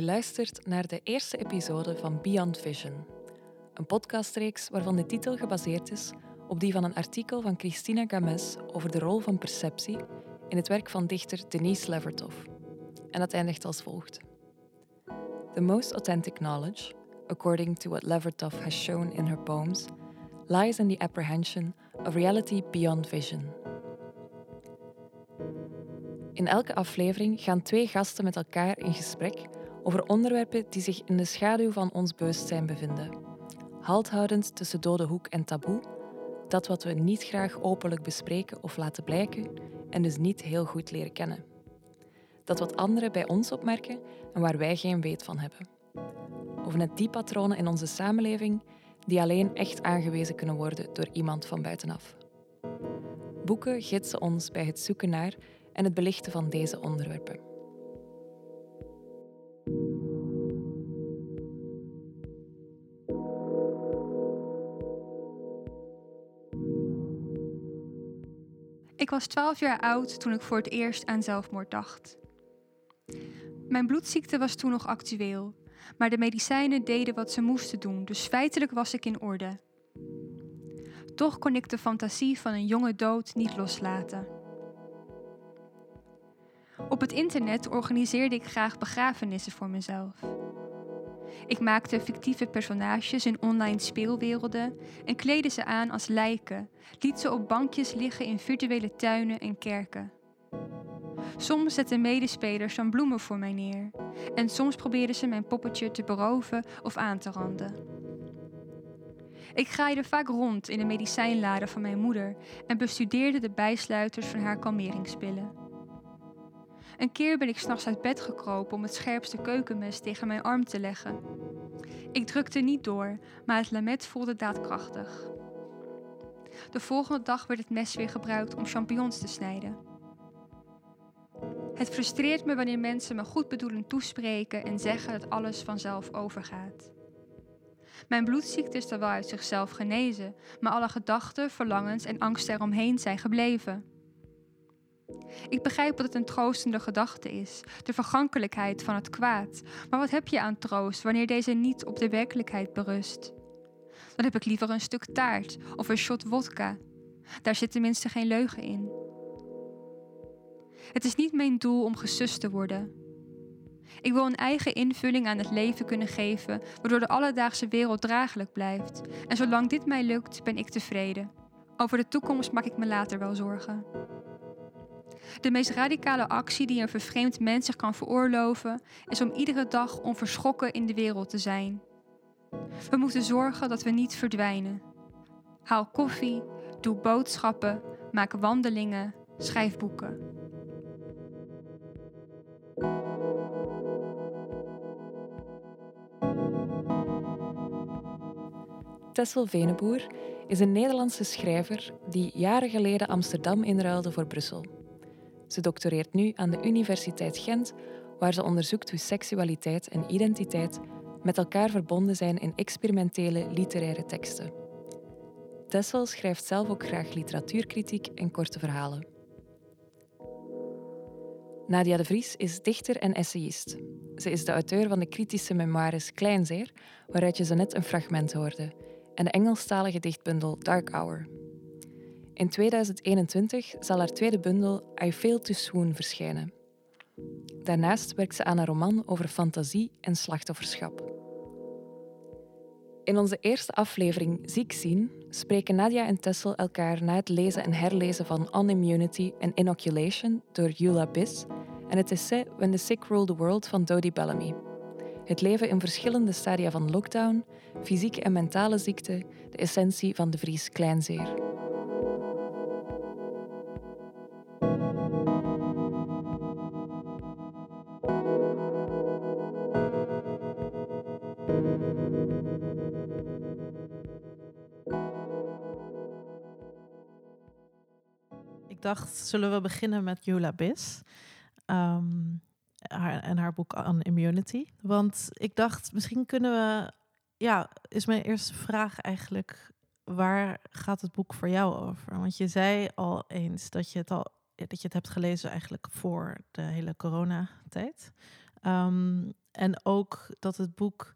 Je luistert naar de eerste episode van Beyond Vision, een podcastreeks waarvan de titel gebaseerd is op die van een artikel van Christina Games over de rol van perceptie in het werk van dichter Denise Levertov. En dat eindigt als volgt. The most authentic knowledge, according to what Levertov has shown in her poems, lies in the apprehension of reality beyond vision. In elke aflevering gaan twee gasten met elkaar in gesprek over onderwerpen die zich in de schaduw van ons bewustzijn bevinden. Halthoudend tussen dode hoek en taboe, dat wat we niet graag openlijk bespreken of laten blijken en dus niet heel goed leren kennen. Dat wat anderen bij ons opmerken en waar wij geen weet van hebben. Of net die patronen in onze samenleving die alleen echt aangewezen kunnen worden door iemand van buitenaf. Boeken gidsen ons bij het zoeken naar en het belichten van deze onderwerpen. Ik was 12 jaar oud toen ik voor het eerst aan zelfmoord dacht. Mijn bloedziekte was toen nog actueel, maar de medicijnen deden wat ze moesten doen, dus feitelijk was ik in orde. Toch kon ik de fantasie van een jonge dood niet loslaten. Op het internet organiseerde ik graag begrafenissen voor mezelf. Ik maakte fictieve personages in online speelwerelden en kleedde ze aan als lijken, liet ze op bankjes liggen in virtuele tuinen en kerken. Soms zetten medespelers dan bloemen voor mij neer en soms probeerden ze mijn poppetje te beroven of aan te randen. Ik graaide vaak rond in de medicijnladen van mijn moeder en bestudeerde de bijsluiters van haar kalmeringspillen. Een keer ben ik s'nachts uit bed gekropen om het scherpste keukenmes tegen mijn arm te leggen. Ik drukte niet door, maar het lamet voelde daadkrachtig. De volgende dag werd het mes weer gebruikt om champignons te snijden. Het frustreert me wanneer mensen me goed bedoelend toespreken en zeggen dat alles vanzelf overgaat. Mijn bloedziekte is er wel uit zichzelf genezen, maar alle gedachten, verlangens en angsten eromheen zijn gebleven. Ik begrijp dat het een troostende gedachte is, de vergankelijkheid van het kwaad. Maar wat heb je aan troost wanneer deze niet op de werkelijkheid berust? Dan heb ik liever een stuk taart of een shot wodka. Daar zit tenminste geen leugen in. Het is niet mijn doel om gesust te worden. Ik wil een eigen invulling aan het leven kunnen geven, waardoor de alledaagse wereld draaglijk blijft. En zolang dit mij lukt, ben ik tevreden. Over de toekomst maak ik me later wel zorgen. De meest radicale actie die een vervreemd mens zich kan veroorloven, is om iedere dag onverschrokken in de wereld te zijn. We moeten zorgen dat we niet verdwijnen. Haal koffie, doe boodschappen, maak wandelingen, schrijf boeken. Tessel Veneboer is een Nederlandse schrijver die jaren geleden Amsterdam inruilde voor Brussel. Ze doctoreert nu aan de Universiteit Gent, waar ze onderzoekt hoe seksualiteit en identiteit met elkaar verbonden zijn in experimentele literaire teksten. Tessel schrijft zelf ook graag literatuurkritiek en korte verhalen. Nadia de Vries is dichter en essayist. Ze is de auteur van de kritische memoires Kleinzeer, waaruit je zo net een fragment hoorde, en de Engelstalige dichtbundel Dark Hour. In 2021 zal haar tweede bundel I Fail to Swoon verschijnen. Daarnaast werkt ze aan een roman over fantasie en slachtofferschap. In onze eerste aflevering Ziek zien spreken Nadia en Tessel elkaar na het lezen en herlezen van On Immunity and Inoculation door Eula Biss en het essay When the Sick Rule the World van Dodie Bellamy. Het leven in verschillende stadia van lockdown, fysieke en mentale ziekte, de essentie van de Vries Kleinzeer. Ik dacht, zullen we beginnen met Yula Bis haar, en haar boek On Immunity. Want ik dacht, misschien kunnen we... Ja, is mijn eerste vraag eigenlijk... Waar gaat het boek voor jou over? Want je zei al eens dat je het al dat je het hebt gelezen eigenlijk voor de hele coronatijd. Um, en ook dat het boek,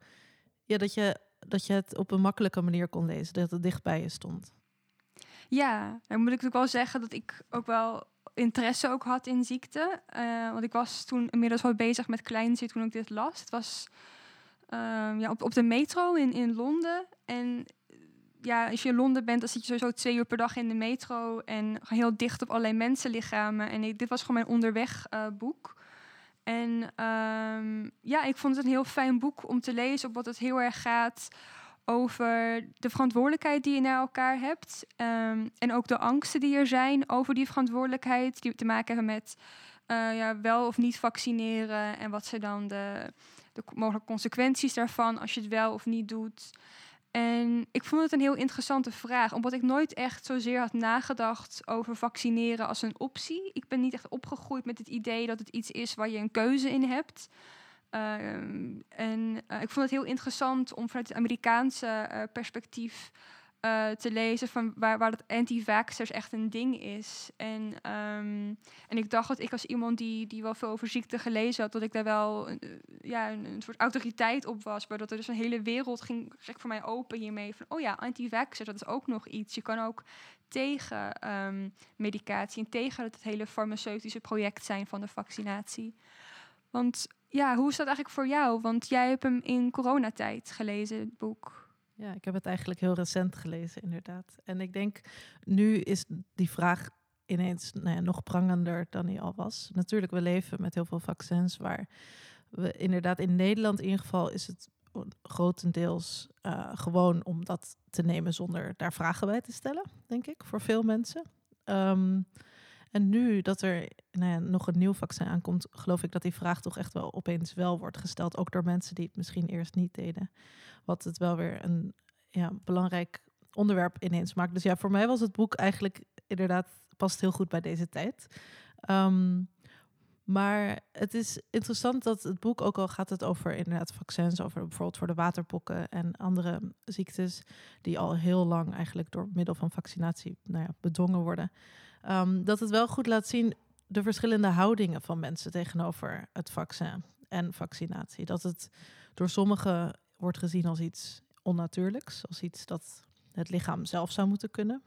ja, dat je, dat je het op een makkelijke manier kon lezen, dat het dicht bij je stond. Ja, dan moet ik natuurlijk wel zeggen dat ik ook wel interesse ook had in ziekte. Uh, want ik was toen inmiddels wel bezig met kleinziekte toen ik dit las. Het was uh, ja, op, op de metro in, in Londen. En ja, als je in Londen bent, dan zit je sowieso twee uur per dag in de metro. En heel dicht op allerlei mensenlichamen. En dit was gewoon mijn onderweg uh, boek. En um, ja, ik vond het een heel fijn boek om te lezen, op wat het heel erg gaat over de verantwoordelijkheid die je naar elkaar hebt. Um, en ook de angsten die er zijn over die verantwoordelijkheid, die te maken hebben met uh, ja, wel of niet vaccineren. En wat zijn dan de, de mogelijke consequenties daarvan als je het wel of niet doet. En ik vond het een heel interessante vraag, omdat ik nooit echt zozeer had nagedacht over vaccineren als een optie. Ik ben niet echt opgegroeid met het idee dat het iets is waar je een keuze in hebt. Ehm, en eh, ik vond het heel interessant om vanuit het Amerikaanse uh, perspectief uh, te lezen van waar, waar dat anti-vaxxers echt een ding is. En, um, en ik dacht dat ik als iemand die, die wel veel over ziekte gelezen had, dat ik daar wel ja, een, soort autoriteit op was. Maar dat er dus een hele wereld ging voor mij open hiermee. Van, oh ja, anti-vaxxers, dat is ook nog iets. Je kan ook tegen um, medicatie en tegen het hele farmaceutische project zijn van de vaccinatie. Want ja, hoe is dat eigenlijk voor jou? Want jij hebt hem in coronatijd gelezen, het boek. Ja, ik heb het eigenlijk heel recent gelezen, inderdaad. En ik denk, nu is die vraag ineens nou nog prangender dan hij al was. Natuurlijk, we leven met heel veel vaccins, waar we inderdaad in Nederland in geval is het grotendeels uh, gewoon om dat te nemen zonder daar vragen bij te stellen, denk ik, voor veel mensen. Um, en nu dat er nou ja, nog een nieuw vaccin aankomt, geloof ik dat die vraag toch echt wel opeens wel wordt gesteld. Ook door mensen die het misschien eerst niet deden. Wat het wel weer een ja, belangrijk onderwerp ineens maakt. Dus ja, voor mij was het boek eigenlijk inderdaad past heel goed bij deze tijd. Um, maar het is interessant dat het boek, ook al gaat het over inderdaad vaccins, over bijvoorbeeld voor de waterpokken en andere ziektes, die al heel lang eigenlijk door middel van vaccinatie nou ja, bedongen worden. Um, dat het wel goed laat zien de verschillende houdingen van mensen tegenover het vaccin en vaccinatie. Dat het door sommigen wordt gezien als iets onnatuurlijks, als iets dat het lichaam zelf zou moeten kunnen.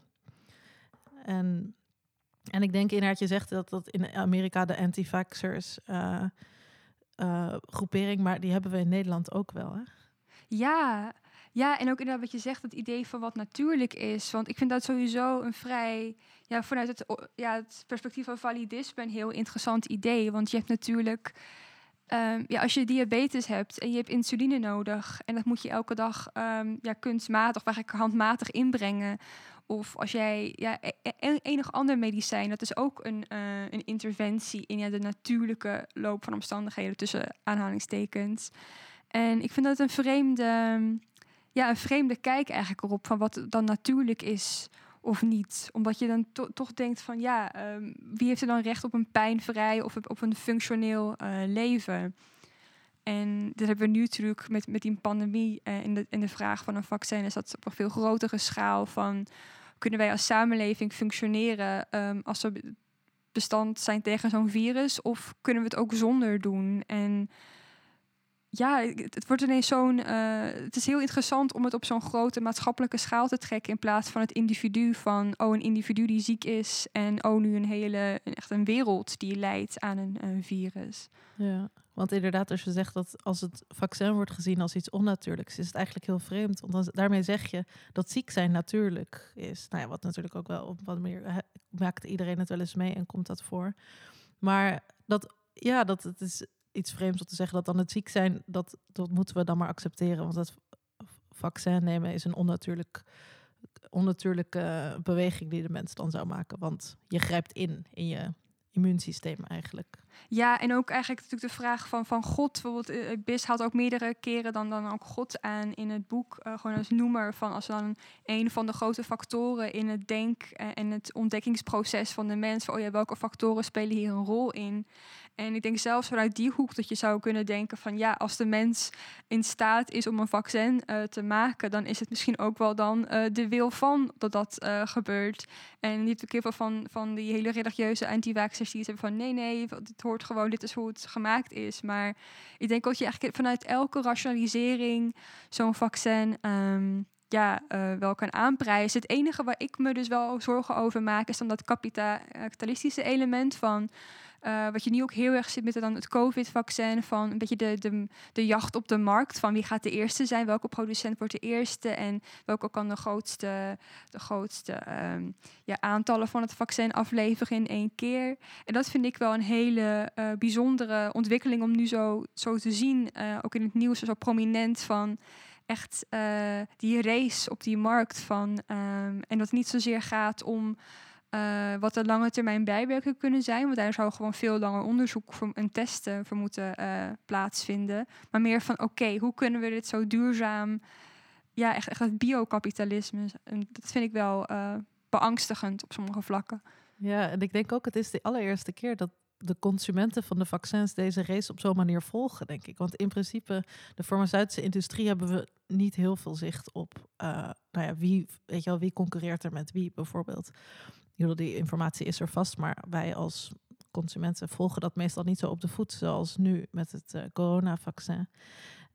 En, en ik denk inderdaad, je zegt dat dat in Amerika de anti-vaxxers uh, groepering, maar die hebben we in Nederland ook wel. Hè? Ja, ja, en ook inderdaad wat je zegt, het idee van wat natuurlijk is. Want ik vind dat sowieso een vrij, ja, vanuit het, ja, het perspectief van validisme een heel interessant idee. Want je hebt natuurlijk, um, ja, als je diabetes hebt en je hebt insuline nodig en dat moet je elke dag um, ja, kunstmatig of eigenlijk handmatig inbrengen. Of als jij ja, e, e, enig ander medicijn, dat is ook een, uh, een interventie in ja, de natuurlijke loop van omstandigheden tussen aanhalingstekens. En ik vind dat een vreemde ja, een vreemde kijk eigenlijk erop van wat dan natuurlijk is of niet. Omdat je dan to toch denkt van ja, um, wie heeft er dan recht op een pijnvrij of op een functioneel uh, leven? En dat hebben we nu natuurlijk met, met die pandemie uh, in, de, in de vraag van een vaccin is dat op een veel grotere schaal van kunnen wij als samenleving functioneren um, als we bestand zijn tegen zo'n virus of kunnen we het ook zonder doen? En ja, het, wordt ineens zo'n. Uh, het is heel interessant om het op zo'n grote maatschappelijke schaal te trekken. In plaats van het individu van. Oh, een individu die ziek is. En oh, nu een hele. Echt een wereld die leidt aan een, een virus. Ja, want inderdaad, als je zegt dat als het vaccin wordt gezien als iets onnatuurlijks, is het eigenlijk heel vreemd. Want daarmee zeg je dat ziek zijn natuurlijk is. Nou ja, wat natuurlijk ook wel op wat meer. Maakt iedereen het wel eens mee en komt dat voor. Maar dat. Ja, dat het is iets vreemds om te zeggen dat dan het ziek zijn, dat, dat moeten we dan maar accepteren. Want dat vaccin nemen is een onnatuurlijk, onnatuurlijke beweging die de mens dan zou maken. Want je grijpt in in je immuunsysteem eigenlijk. Ja, en ook eigenlijk natuurlijk de vraag van, van God. Bijvoorbeeld, uh, Bis haalt ook meerdere keren dan, dan ook God aan in het boek. Uh, gewoon als noemer van als dan een van de grote factoren in het denk- en het ontdekkingsproces van de mens. Van, oh ja, welke factoren spelen hier een rol in? En ik denk zelfs vanuit die hoek dat je zou kunnen denken van ja, als de mens in staat is om een vaccin te maken, dan is het misschien ook wel dan de wil van dat dat gebeurt. En niet ook heel van, van die hele religieuze anti-vaxxers die zeggen van nee, nee, dit hoort gewoon, dit is hoe het gemaakt is. Maar ik denk dat je eigenlijk vanuit elke rationalisering zo'n vaccin ehm, ja, uh, wel kan aanprijzen. Het enige waar ik me dus wel zorgen over maak, is dan dat kapitalistische element van uh, wat je nu ook heel erg zit met dan het COVID-vaccin, van een beetje de, de, de jacht op de markt, van wie gaat de eerste zijn, welke producent wordt de eerste en welke kan de grootste, de grootste um, ja, aantallen van het vaccin afleveren in één keer. En dat vind ik wel een hele uh, bijzondere ontwikkeling om nu zo, zo te zien, uh, ook in het nieuws zo prominent van echt die race op die markt van. Um, en dat het niet zozeer gaat om uh, wat de lange termijn bijwerkingen kunnen zijn. Want daar zou gewoon veel langer onderzoek voor, en testen voor moeten uh, plaatsvinden. Maar meer van oké, hoe kunnen we dit zo duurzaam. Ja, echt, echt het biokapitalisme. Dat vind ik wel beangstigend op sommige vlakken. Ja, en ik denk ook, het is de allereerste keer dat de consumenten van de vaccins deze race op zo'n manier volgen, denk ik. Want in principe, de farmaceutische industrie hebben we niet heel veel zicht op. Nou ja, wie, weet je wel, wie concurreert er met wie bijvoorbeeld. Die informatie is er vast, maar wij als consumenten volgen dat meestal niet zo op de voet, zoals nu met het uh, coronavaccin.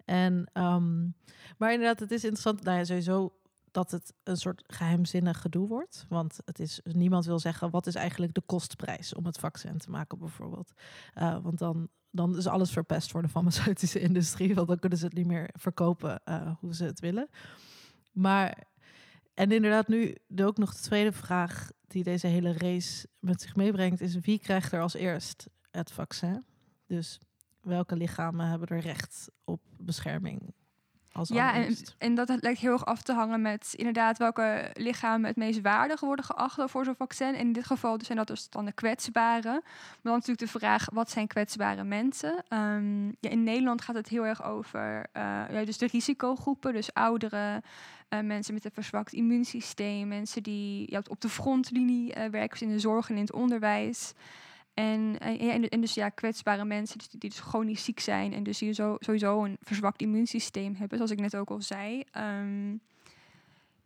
En, um, maar inderdaad, het is interessant. Nou ja, sowieso dat het een soort geheimzinnig gedoe wordt. Want het is, niemand wil zeggen wat is eigenlijk de kostprijs om het vaccin te maken, bijvoorbeeld. Uh, want dan, dan is alles verpest voor de farmaceutische industrie. Want dan kunnen ze het niet meer verkopen uh, hoe ze het willen. Maar, en inderdaad, nu ook nog de tweede vraag die deze hele race met zich meebrengt, is wie krijgt er als eerst het vaccin? Dus welke lichamen hebben er recht op bescherming ja, en, en, dat lijkt heel erg af te hangen met inderdaad welke lichamen het meest waardig worden geacht voor zo'n vaccin. En in dit geval dus zijn dat dus dan de kwetsbare. Maar dan natuurlijk de vraag, wat zijn kwetsbare mensen? Um, ja, in Nederland gaat het heel erg over uh, ja, dus de risicogroepen, dus ouderen, uh, mensen met een verzwakt immuunsysteem, mensen die ja, op de frontlinie uh, werken, dus in de zorg en in het onderwijs. En, en, en, dus ja, kwetsbare mensen die, die dus chronisch ziek zijn en dus hier zo, sowieso een verzwakt immuunsysteem hebben, zoals ik net ook al zei. Um,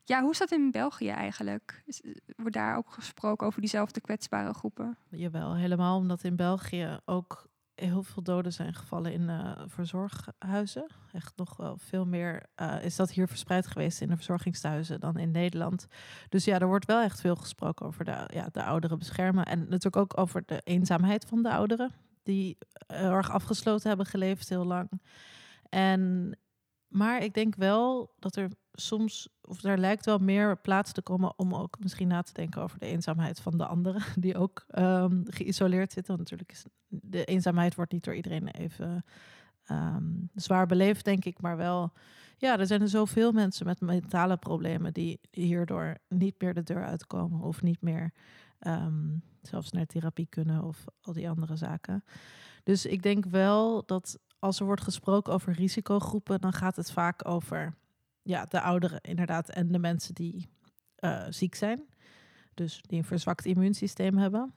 ja, hoe is dat in België eigenlijk? Is, wordt daar ook gesproken over diezelfde kwetsbare groepen? Jawel, helemaal omdat in België ook heel veel doden zijn gevallen in uh, verzorghuizen. Echt nog wel veel meer uh, is dat hier verspreid geweest in de verzorgingstehuizen dan in Nederland. Dus ja, er wordt wel echt veel gesproken over de, ja, de ouderen beschermen. En natuurlijk ook over de eenzaamheid van de ouderen. Die heel erg afgesloten hebben geleefd heel lang. En, maar ik denk wel dat er soms, of er lijkt wel meer plaats te komen om ook misschien na te denken over de eenzaamheid van de anderen, die ook um, geïsoleerd zitten. Want natuurlijk is de eenzaamheid wordt niet door iedereen even um, zwaar beleefd, denk ik, maar wel. Ja, er zijn er zoveel mensen met mentale problemen die hierdoor niet meer de deur uitkomen of niet meer um, zelfs naar therapie kunnen of al die andere zaken. Dus ik denk wel dat als er wordt gesproken over risicogroepen, dan gaat het vaak over ja, de ouderen inderdaad en de mensen die uh, ziek zijn. Dus die een verzwakt immuunsysteem hebben.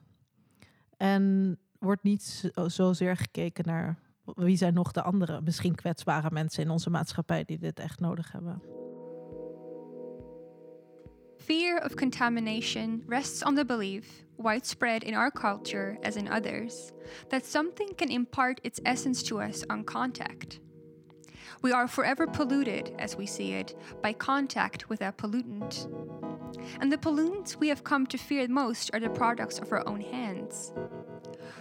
En wordt niet zozeer gekeken naar wie zijn nog de andere, misschien kwetsbare mensen in onze maatschappij die dit echt nodig hebben. Fear of contamination rests on the belief, widespread in our culture as in others, that something can impart its essence to us on contact. We are forever polluted, as we see it, by contact with a pollutant. And the pollutants we have come to fear most are the products of our own hands.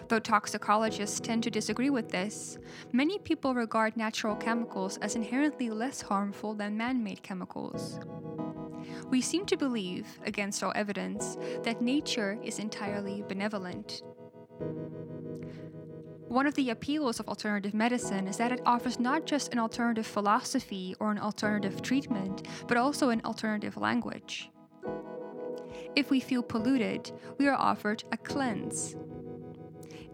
Though toxicologists tend to disagree with this, many people regard natural chemicals as inherently less harmful than man made chemicals. We seem to believe, against all evidence, that nature is entirely benevolent. One of the appeals of alternative medicine is that it offers not just an alternative philosophy or an alternative treatment, but also an alternative language. If we feel polluted, we are offered a cleanse.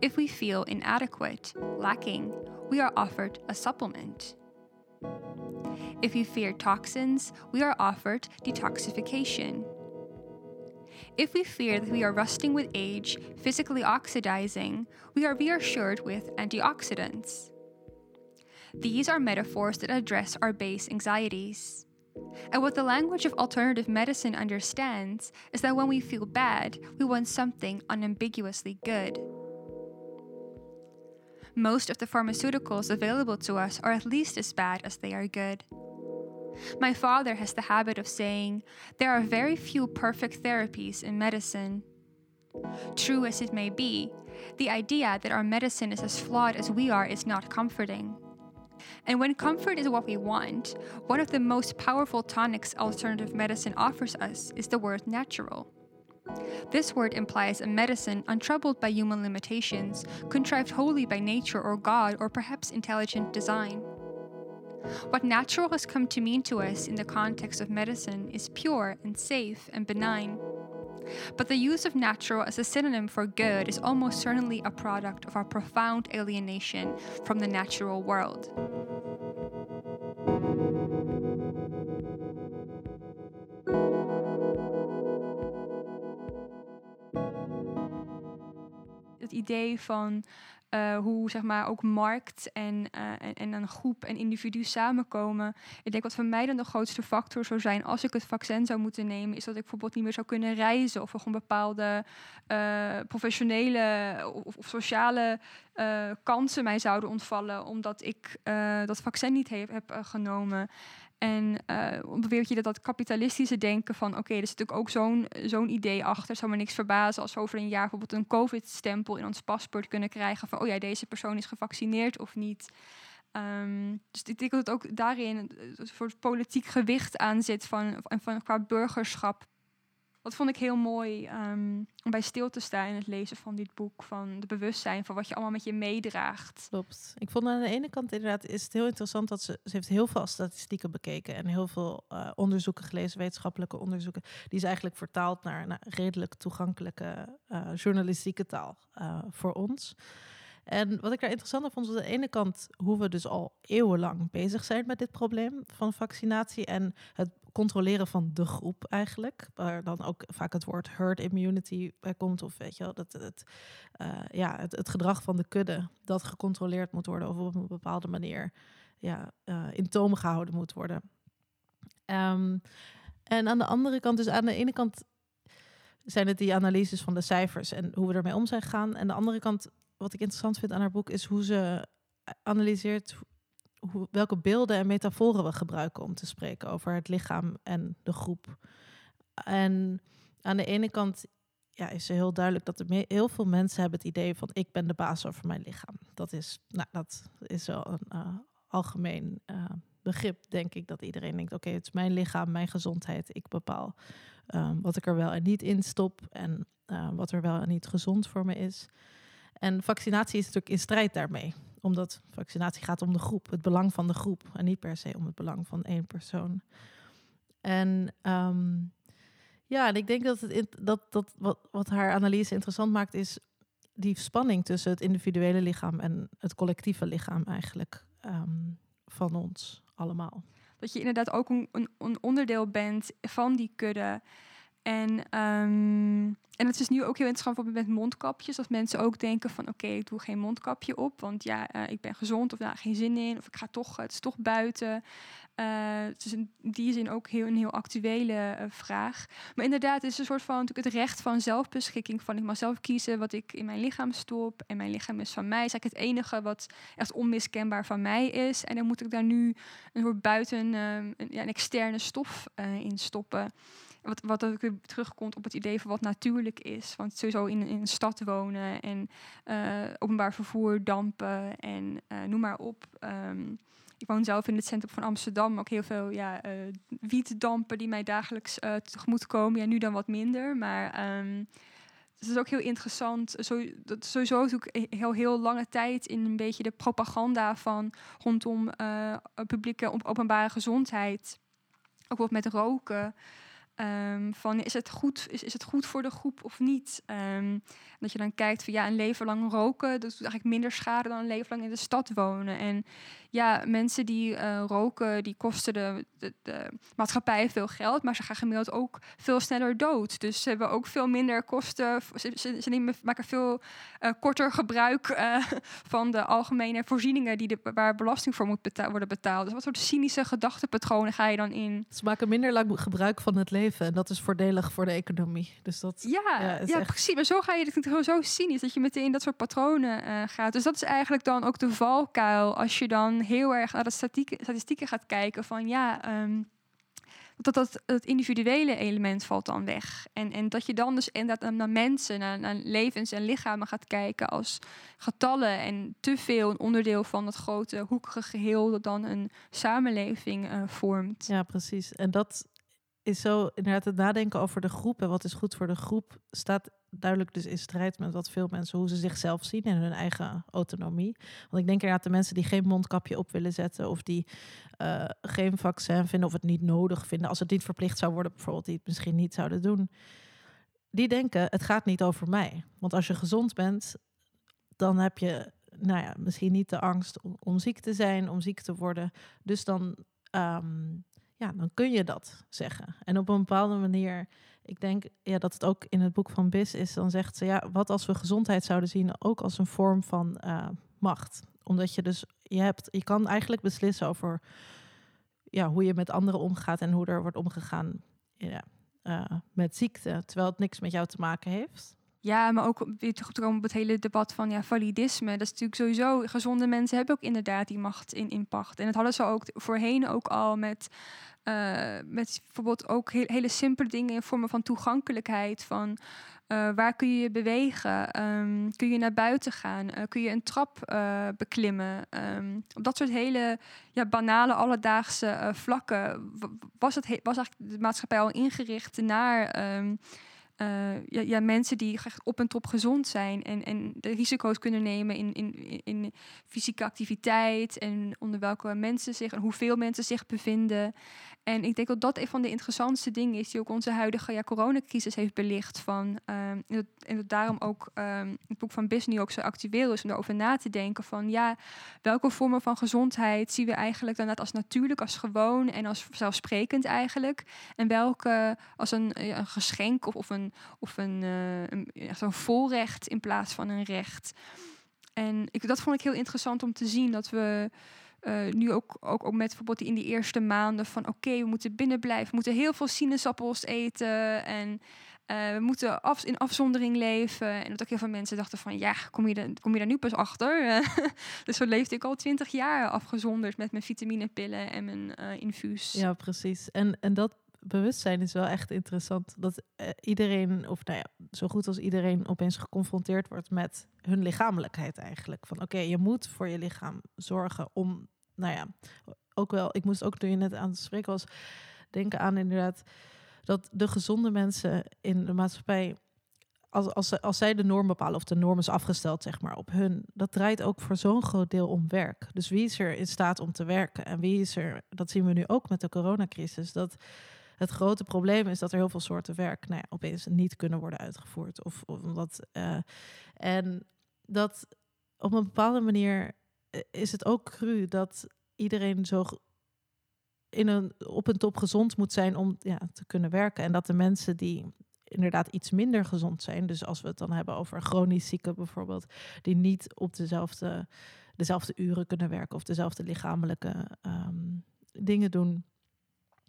If we feel inadequate, lacking, we are offered a supplement. If we fear toxins, we are offered detoxification. If we fear that we are rusting with age, physically oxidizing, we are reassured with antioxidants. These are metaphors that address our base anxieties. And what the language of alternative medicine understands is that when we feel bad, we want something unambiguously good. Most of the pharmaceuticals available to us are at least as bad as they are good. My father has the habit of saying, There are very few perfect therapies in medicine. True as it may be, the idea that our medicine is as flawed as we are is not comforting. And when comfort is what we want, one of the most powerful tonics alternative medicine offers us is the word natural. This word implies a medicine untroubled by human limitations, contrived wholly by nature or God or perhaps intelligent design. What natural has come to mean to us in the context of medicine is pure and safe and benign. But the use of natural as a synonym for good is almost certainly a product of our profound alienation from the natural world. Het idee van uh, hoe zeg maar ook markt en, uh, en, en, een groep en individu samenkomen. Ik denk wat voor mij dan de grootste factor zou zijn als ik het vaccin zou moeten nemen, is dat ik bijvoorbeeld niet meer zou kunnen reizen of er gewoon bepaalde uh, professionele of, of sociale kansen mij zouden ontvallen omdat ik dat vaccin niet heb, heb genomen. En uh, beweert je dat dat kapitalistische denken van... oké, er zit natuurlijk ook zo'n zo'n idee achter. zou me niks verbazen als we over een jaar bijvoorbeeld een covid-stempel in ons paspoort kunnen krijgen... van oh ja, deze persoon is gevaccineerd of niet. Um, dus ik denk dat ook daarin een soort politiek gewicht aan zit van, van, qua burgerschap. Dat vond ik heel mooi um, om bij stil te staan in het lezen van dit boek. Van de bewustzijn van wat je allemaal met je meedraagt. Klopt. Ik vond aan de ene kant inderdaad is het heel interessant dat ze, ze heeft heel veel statistieken bekeken en heel veel uh, onderzoeken gelezen, wetenschappelijke onderzoeken. Die is eigenlijk vertaald naar, naar redelijk toegankelijke uh, journalistieke taal uh, voor ons. En wat ik daar interessant vond, was aan de ene kant hoe we dus al eeuwenlang bezig zijn met dit probleem van vaccinatie en het controleren van de groep eigenlijk. Waar dan ook vaak het woord herd immunity bij komt. Of weet je wel, dat het, uh, ja, het, gedrag van de kudde dat gecontroleerd moet worden of op een bepaalde manier ja, uh, in toom gehouden moet worden. Um, en aan de andere kant, dus aan de ene kant zijn het die analyses van de cijfers en hoe we ermee om zijn gegaan. En aan de andere kant, wat ik interessant vind aan haar boek, is hoe ze analyseert welke beelden en metaforen we gebruiken om te spreken over het lichaam en de groep. En aan de ene kant ja, is heel duidelijk dat er heel veel mensen hebben het idee van ik ben de baas over mijn lichaam. Dat is, nou, dat is wel een uh, algemeen uh, begrip, denk ik, dat iedereen denkt: oké, het is mijn lichaam, mijn gezondheid. Ik bepaal um, wat ik er wel en niet in stop en wat er wel en niet gezond voor me is. En vaccinatie is natuurlijk in strijd daarmee omdat vaccinatie gaat om de groep, het belang van de groep. En niet per se om het belang van één persoon. En um, ja, en ik denk dat, het, dat, dat wat, haar analyse interessant maakt, is die spanning tussen het individuele lichaam en het collectieve lichaam eigenlijk um, van ons allemaal. Dat je inderdaad ook een, een onderdeel bent van die kudde. En, um, en het is nu ook heel interessant met mondkapjes. Dat mensen ook denken van oké, ik doe geen mondkapje op. Want ja, uh, ik ben gezond of nou, geen zin in. Of ik ga toch, het is toch buiten. Uh, het is in die zin ook heel, een heel actuele uh, vraag. Maar inderdaad, het is een soort van natuurlijk het recht van zelfbeschikking. Van ik mag zelf kiezen wat ik in mijn lichaam stop. En mijn lichaam is van mij. Is eigenlijk het enige wat echt onmiskenbaar van mij is. En dan moet ik daar nu een soort buiten een, ja, een externe stof in stoppen. Wat, wat ook weer terugkomt op het idee van wat natuurlijk is. Want sowieso in, in een stad wonen en uh, openbaar vervoer, dampen en uh, noem maar op. Um, ik woon zelf in het centrum van Amsterdam. Ook heel veel ja, uh, wietdampen die mij dagelijks tegemoet komen. Ja, nu dan wat minder. Maar um, het is ook heel interessant. Zo, dat sowieso natuurlijk heel, heel lange tijd in een beetje de propaganda van rondom publieke openbare gezondheid. Ook wat met roken. Um, van is het, goed, is, is het goed voor de groep of niet? Um, dat je dan kijkt van ja, een leven lang roken, dat doet eigenlijk minder schade dan een leven lang in de stad wonen. En ja, mensen die uh, roken, die kosten de, de, maatschappij veel geld, maar ze gaan gemiddeld ook veel sneller dood. Dus ze hebben ook veel minder kosten. Ze, ze, maken veel uh, korter gebruik uh, van de algemene voorzieningen die de, waar belasting voor moet worden betaald. Dus wat soort cynische gedachtepatronen ga je dan in? Ze maken minder lang gebruik van het leven leven. En dat is voordelig voor de economie. Dus dat Ja, Ja, is ja, echt- precies. Maar zo ga je het gewoon zo cynisch dat je meteen dat soort patronen eh, gaat. Dus dat is eigenlijk dan ook de valkuil als je dan heel erg naar de statistieken, statistieken gaat kijken van ja. ehm, dat, dat het individuele element valt dan weg. En, en dat je dan dus inderdaad naar mensen, naar, naar levens en lichamen gaat kijken als getallen en te veel een onderdeel van het grote hoekige geheel dat dan een samenleving eh, vormt. Ja, precies. En dat is zo inderdaad het nadenken over de groep en wat is goed voor de groep staat duidelijk dus in strijd met wat veel mensen hoe ze zichzelf zien en hun eigen autonomie. Want ik denk inderdaad de mensen die geen mondkapje op willen zetten of die eh, geen vaccin vinden of het niet nodig vinden als het niet verplicht zou worden, bijvoorbeeld die het misschien niet zouden doen, die denken het gaat niet over mij. Want als je gezond bent, dan heb je nou ja, misschien niet de angst om, ziek te zijn, om ziek te worden. Dus dan ehm, ja, dan kun je dat zeggen. En op een bepaalde manier, ik denk ja, dat het ook in het boek van Bis is, dan zegt ze, ja, wat als we gezondheid zouden zien ook als een vorm van eh, macht? Omdat je dus, je hebt, je kan eigenlijk beslissen over ja, hoe je met anderen omgaat en hoe er wordt omgegaan ja, eh, met ziekte, terwijl het niks met jou te maken heeft. Ja, maar ook weer terug te komen op het hele debat van ja, validisme. Dat is natuurlijk sowieso, gezonde mensen hebben ook inderdaad die macht in, pacht. En dat hadden ze ook voorheen ook al met, eh, met bijvoorbeeld ook he- hele simpele dingen in vormen van toegankelijkheid. Van eh, waar kun je je bewegen? Ehm, kun je naar buiten gaan? Eh, kun je een trap beklimmen? Ehm, op dat soort hele ja, banale, alledaagse vlakken was, het he- was eigenlijk de maatschappij al ingericht naar... ehm, eh, ja, ja, mensen die op en top gezond zijn en, en de risico's kunnen nemen in, in, in, fysieke activiteit en onder welke mensen zich en hoeveel mensen zich bevinden. En ik denk dat dat een van de interessantste dingen is die ook onze huidige ja, coronacrisis heeft belicht. Van, ehm, en, dat, daarom ook ehm, het boek van Bis ook zo actueel is om erover na te denken van ja, welke vormen van gezondheid zien we eigenlijk dan als natuurlijk, als gewoon en als zelfsprekend eigenlijk. En welke als een, een geschenk of, of een, of een, eh, een, zo'n voorrecht in plaats van een recht. En ik, dat vond ik heel interessant om te zien dat we eh, nu ook, ook, ook met bijvoorbeeld in die eerste maanden van oké, we moeten binnen blijven, we moeten heel veel sinaasappels eten en eh, we moeten af, in afzondering leven. En dat ook heel veel mensen dachten van ja, kom je, kom je daar nu pas achter? dus zo leefde ik al twintig jaar afgezonderd met mijn vitaminepillen en mijn eh, infuus. Ja, precies. En, en dat bewustzijn is wel echt interessant. Dat eh, iedereen, of nou ja, zo goed als iedereen opeens geconfronteerd wordt met hun lichamelijkheid eigenlijk. Van oké, je moet voor je lichaam zorgen om, nou ja, ook wel, ik moest ook toen je net aan het spreken was, denken aan inderdaad dat de gezonde mensen in de maatschappij, als, als, als zij de norm bepalen of de norm is afgesteld zeg maar op hun, dat draait ook voor zo'n groot deel om werk. Dus wie is er in staat om te werken en wie is er, dat zien we nu ook met de coronacrisis, dat het grote probleem is dat er heel veel soorten werk nou ja, opeens niet kunnen worden uitgevoerd. Of, of omdat, eh, en dat op een bepaalde manier eh, is het ook cru dat iedereen zo in een, op een top gezond moet zijn om ja, te kunnen werken. En dat de mensen die inderdaad iets minder gezond zijn, dus als we het dan hebben over chronisch zieken bijvoorbeeld, die niet op dezelfde, dezelfde uren kunnen werken of dezelfde lichamelijke ehm, dingen doen,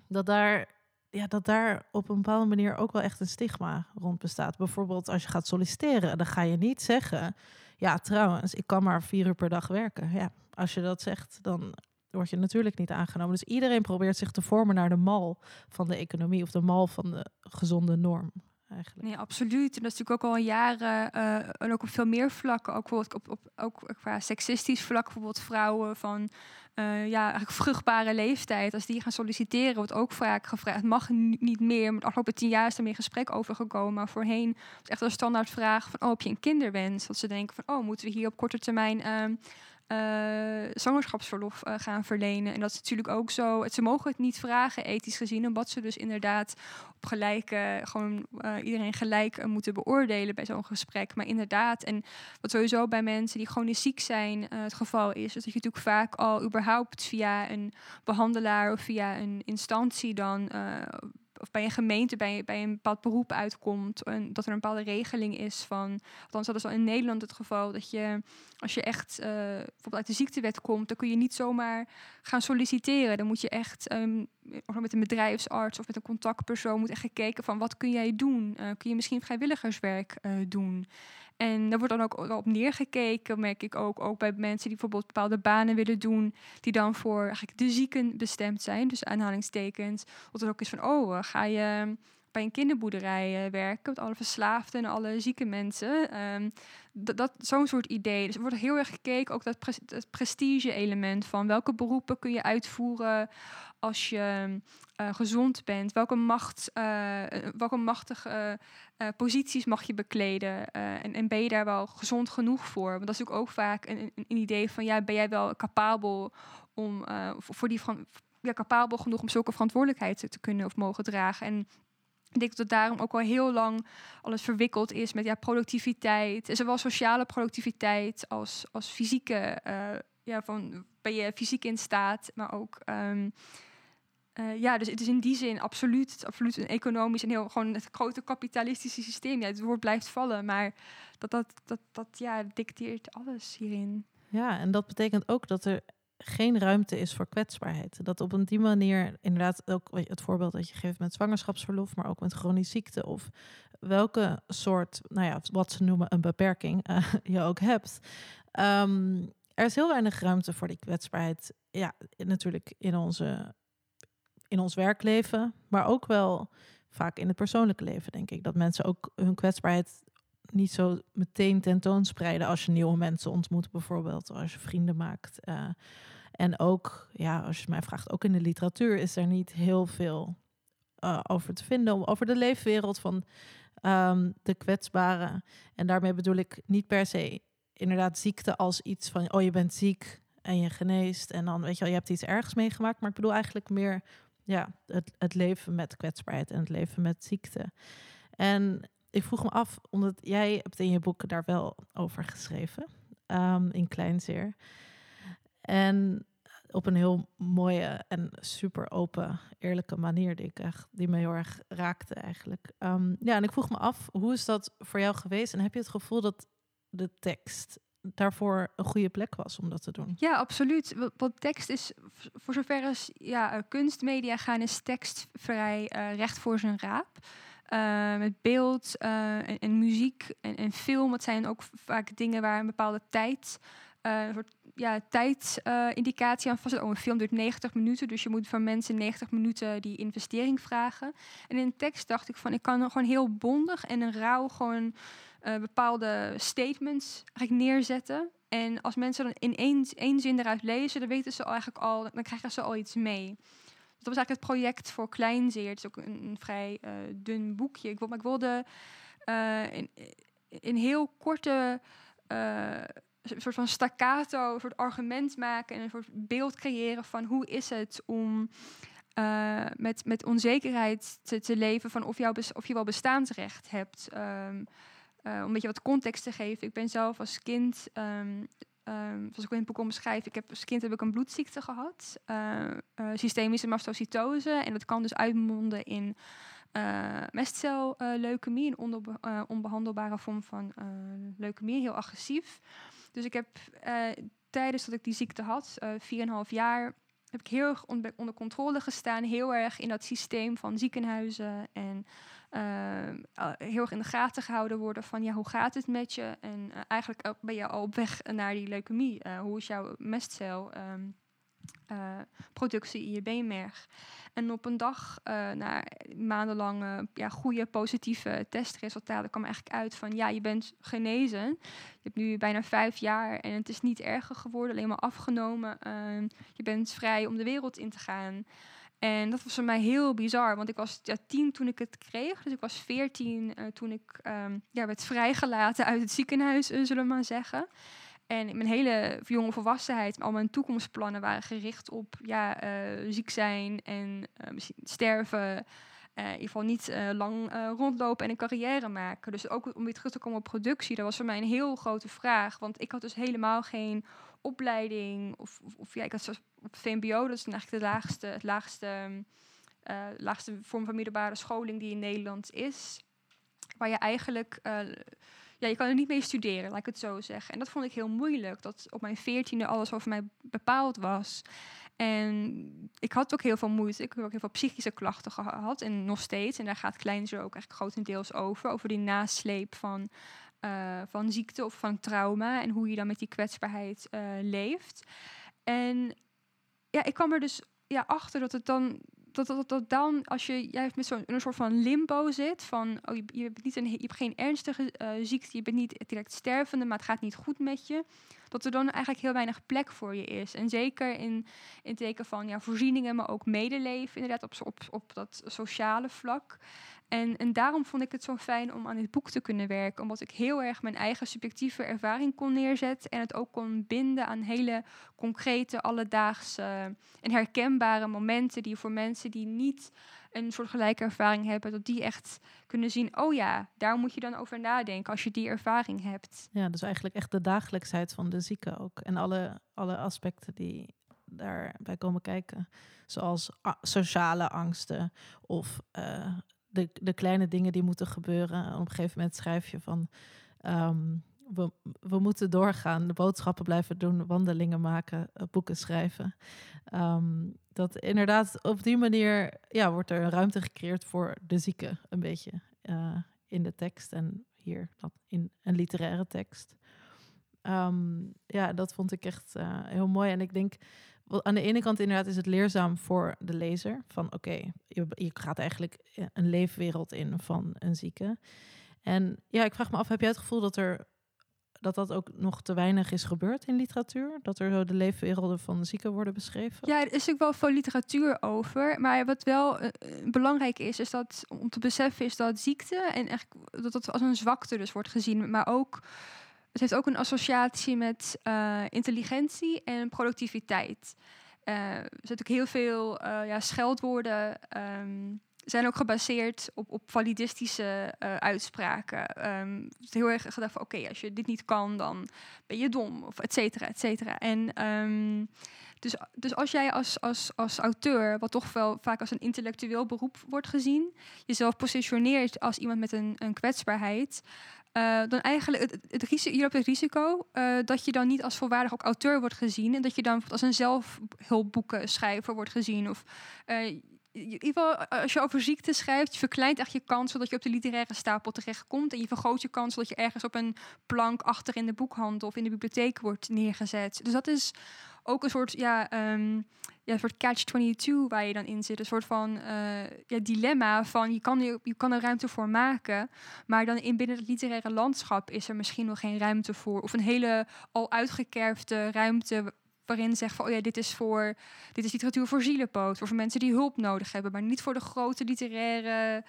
dat daar, ja, dat daar op een bepaalde manier ook wel echt een stigma rond bestaat. Bijvoorbeeld als je gaat solliciteren, dan ga je niet zeggen, ja trouwens, ik kan maar vier uur per dag werken. Ja, als je dat zegt, dan word je natuurlijk niet aangenomen. Dus iedereen probeert zich te vormen naar de mal van de economie of de mal van de gezonde norm. Eigenlijk. Nee, absoluut. En dat is natuurlijk ook al jaren, eh, en ook op veel meer vlakken, ook, bijvoorbeeld op, op, ook qua seksistisch vlak, bijvoorbeeld vrouwen van eh, ja, eigenlijk vruchtbare leeftijd, als die gaan solliciteren, wordt ook vaak gevraagd, het mag niet meer, maar de afgelopen tien jaar is er meer gesprek over gekomen, maar voorheen het echt een standaardvraag van, oh, heb je een kinderwens? Dat ze denken van, oh, moeten we hier op korte termijn... ehm, eh, zwangerschapsverlof eh, gaan verlenen. En dat is natuurlijk ook zo. Ze mogen het niet vragen, ethisch gezien, omdat ze dus inderdaad op gelijke, gewoon eh, iedereen gelijk moeten beoordelen bij zo'n gesprek. Maar inderdaad, en wat sowieso bij mensen die chronisch ziek zijn het geval is dat je natuurlijk vaak al überhaupt via een behandelaar of via een instantie dan. Eh, of bij een gemeente bij, bij een bepaald beroep uitkomt. En dat er een bepaalde regeling is van. Althans, dat is al in Nederland het geval. Dat je, als je echt uh, bijvoorbeeld uit de ziektewet komt, dan kun je niet zomaar gaan solliciteren. Dan moet je echt um, met een bedrijfsarts of met een contactpersoon moet echt gekeken van wat kun jij doen? Uh, kun je misschien vrijwilligerswerk uh, doen? En daar wordt dan ook op neergekeken, merk ik ook, ook bij mensen die bijvoorbeeld bepaalde banen willen doen, die dan voor eigenlijk de zieken bestemd zijn, dus aanhalingstekens. Of er ook is van, oh, ga je bij een kinderboerderij uh, werken met alle verslaafden en alle zieke mensen. Um, dat, zo'n soort idee. Dus er wordt heel erg gekeken, ook dat, prestige-element van welke beroepen kun je uitvoeren als je uh, gezond bent? Welke, macht, uh, welke machtige posities mag je bekleden? En, en, ben je daar wel gezond genoeg voor? Want dat is ook, vaak een, een, idee van, ja, ben jij wel capabel om voor die ja, capabel genoeg om zulke verantwoordelijkheid te kunnen of mogen dragen? En ik denk dat daarom ook al heel lang alles verwikkeld is met ja, productiviteit. Zowel sociale productiviteit als, als fysieke. Uh, ja, van ben je fysiek in staat, maar ook. Um, uh, ja, dus het is in die zin absoluut, absoluut een economisch en heel gewoon het grote kapitalistische systeem. Ja, het woord blijft vallen, maar dat, dat, dat, dat ja, dicteert alles hierin. Ja, en dat betekent ook dat er geen ruimte is voor kwetsbaarheid. Dat op een die manier, inderdaad, ook het voorbeeld dat je geeft met zwangerschapsverlof, maar ook met chronische ziekte of welke soort, nou ja, wat ze noemen een beperking, uh, je ook hebt. Um, er is heel weinig ruimte voor die kwetsbaarheid. Ja, natuurlijk in, onze, in ons werkleven, maar ook wel vaak in het persoonlijke leven, denk ik. Dat mensen ook hun kwetsbaarheid niet zo meteen tentoonspreiden als je nieuwe mensen ontmoet, bijvoorbeeld, als je vrienden maakt. Uh, en ook, ja, als je mij vraagt, ook in de literatuur is er niet heel veel uh, over te vinden. Over de leefwereld van um, de kwetsbaren. En daarmee bedoel ik niet per se inderdaad ziekte als iets van, oh je bent ziek en je geneest. En dan weet je wel, je hebt iets ergs meegemaakt. Maar ik bedoel eigenlijk meer ja, het, het leven met kwetsbaarheid en het leven met ziekte. En ik vroeg me af, omdat jij hebt in je boek daar wel over geschreven, um, in Kleinzeer. En op een heel mooie en super open, eerlijke manier, die, ik echt, die me heel erg raakte eigenlijk. Um, ja, en ik vroeg me af, hoe is dat voor jou geweest? En heb je het gevoel dat de tekst daarvoor een goede plek was om dat te doen? Ja, absoluut. Want tekst is, voor zover als ja, eh, kunstmedia gaan, is tekst vrij uh, recht voor zijn raap. Uh, met beeld uh, en, muziek en, en, film. Het zijn ook vaak dingen waar een bepaalde tijd, uh, een soort ja, tijdindicatie aan vast. Oh, een film duurt 90 minuten, dus je moet van mensen 90 minuten die investering vragen. En in de tekst dacht ik van, ik kan gewoon heel bondig en een rauw gewoon bepaalde statements eigenlijk neerzetten. En als mensen dan in één, één zin eruit lezen, dan weten ze eigenlijk al, dan krijgen ze al iets mee dat was eigenlijk het project voor Kleinzeer. Het is ook een, vrij uh, dun boekje. Ik, maar ik wilde uh, in, heel korte uh, soort van staccato, een soort argument maken en een soort beeld creëren van hoe is het om met, met onzekerheid te, te leven van of, jou of je wel bestaansrecht hebt. Um, om een beetje wat context te geven. Ik ben zelf als kind um, um, zoals ik in het boek omschrijf, ik heb als kind heb ik een bloedziekte gehad, uh, uh, systemische mastocytose. En dat kan dus uitmonden in uh, mestcelleukemie, een onbehandelbare vorm van leukemie, heel agressief. Dus ik heb tijdens dat ik die ziekte had, 4,5 jaar, heb ik heel erg onder, controle gestaan, heel erg in dat systeem van ziekenhuizen en heel erg in de gaten gehouden worden van ja, hoe gaat het met je? En uh, eigenlijk ben je al op weg naar die leukemie. Uh, hoe is jouw mestcelproductie ehm, uh, in je beenmerg? En op een dag, na maandenlange ja, goede positieve testresultaten, kwam eigenlijk uit van ja, je bent genezen. Je hebt nu bijna vijf jaar en het is niet erger geworden, alleen maar afgenomen. Ehm, je bent vrij om de wereld in te gaan. En dat was voor mij heel bizar, want ik was ja, tien toen ik het kreeg. Dus ik was veertien uh, toen ik um, ja, werd vrijgelaten uit het ziekenhuis, uh, zullen we maar zeggen. En mijn hele jonge volwassenheid, al mijn toekomstplannen waren gericht op ja, uh, ziek zijn en misschien sterven. in ieder geval niet lang rondlopen en een carrière maken. Dus ook om weer terug te komen op productie, dat was voor mij een heel grote vraag. Want ik had dus helemaal geen opleiding. Of, of, of ja, ik had VMBO, dat is eigenlijk de laagste, het laagste uh, laagste vorm van middelbare scholing die in Nederland is. Waar je eigenlijk, uh, ja, je kan er niet mee studeren, laat ik het zo zeggen. En dat vond ik heel moeilijk, dat op mijn veertiende alles over mij bepaald was. En ik had ook heel veel moeite. Ik heb ook heel veel psychische klachten gehad en nog steeds. En daar gaat Kleinzer ook eigenlijk grotendeels over. Over die nasleep van, uh, van ziekte of van trauma. En hoe je dan met die kwetsbaarheid leeft. En ja, ik kwam er dus ja, achter dat het dan dat, dat, dat dan, als je juist met zo'n een soort van limbo zit, van oh, je, je, hebt niet een, je hebt geen ernstige uh, ziekte, je bent niet direct stervende, maar het gaat niet goed met je, dat er dan eigenlijk heel weinig plek voor je is. En zeker in, in teken van ja, voorzieningen, maar ook medeleven, inderdaad op, op, op dat sociale vlak. En, en daarom vond ik het zo fijn om aan dit boek te kunnen werken. Omdat ik heel erg mijn eigen subjectieve ervaring kon neerzetten. En het ook kon binden aan hele concrete, alledaagse en herkenbare momenten. Die voor mensen die niet een soort gelijke ervaring hebben, dat die echt kunnen zien, oh ja, daar moet je dan over nadenken als je die ervaring hebt. Ja, dus eigenlijk echt de dagelijksheid van de zieke ook. En alle, alle aspecten die daarbij komen kijken. Zoals sociale angsten of uh, de, de kleine dingen die moeten gebeuren. Op een gegeven moment schrijf je van. Um, we, we moeten doorgaan, de boodschappen blijven doen, wandelingen maken, eh, boeken schrijven. Um, dat inderdaad op die manier ja, wordt er een ruimte gecreëerd voor de zieke, een beetje uh, in de tekst en hier in een literaire tekst. Um, ja, dat vond ik echt uh, heel mooi. En ik denk aan de ene kant inderdaad is het leerzaam voor de lezer. Van oké, je, je, gaat eigenlijk een leefwereld in van een zieke. En ja, ik vraag me af, heb jij het gevoel dat er dat dat ook nog te weinig is gebeurd in literatuur? Dat er zo de leefwerelden van zieken worden beschreven? Ja, er is ook wel veel literatuur over. Maar wat wel uh, belangrijk is, is dat om te beseffen is dat ziekte en echt dat het als een zwakte dus wordt gezien. Maar ook het heeft ook een associatie met uh, intelligentie en productiviteit. Er zitten ook heel veel ja, scheldwoorden. Um, zijn ook gebaseerd op, op validistische uitspraken. Um, het heel erg gedacht van oké, als je dit niet kan, dan ben je dom, of et cetera, et cetera. En um, dus, dus als jij als, als, als auteur, wat toch wel vaak als een intellectueel beroep wordt gezien, jezelf positioneert als iemand met een, een kwetsbaarheid, uh, dan eigenlijk het, het, loopt het risico uh, dat je dan niet als volwaardig ook auteur wordt gezien en dat je dan als een zelfhulpboekenschrijver wordt gezien of ieder als je over ziekte schrijft, je verkleint echt je kans zodat je op de literaire stapel terechtkomt. En je vergroot je kans zodat je ergens op een plank achter in de boekhandel of in de bibliotheek wordt neergezet. Dus dat is ook een soort, ja, um, ja, een soort catch-22 waar je dan in zit. Een soort van uh, ja, dilemma van je kan, je, je kan er ruimte voor maken, maar dan in binnen het literaire landschap is er misschien nog geen ruimte voor. Of een hele al uitgekerfde ruimte waarin zegt van oh ja, dit is voor dit is literatuur voor zielenpoot, voor mensen die hulp nodig hebben, maar niet voor de grote literaire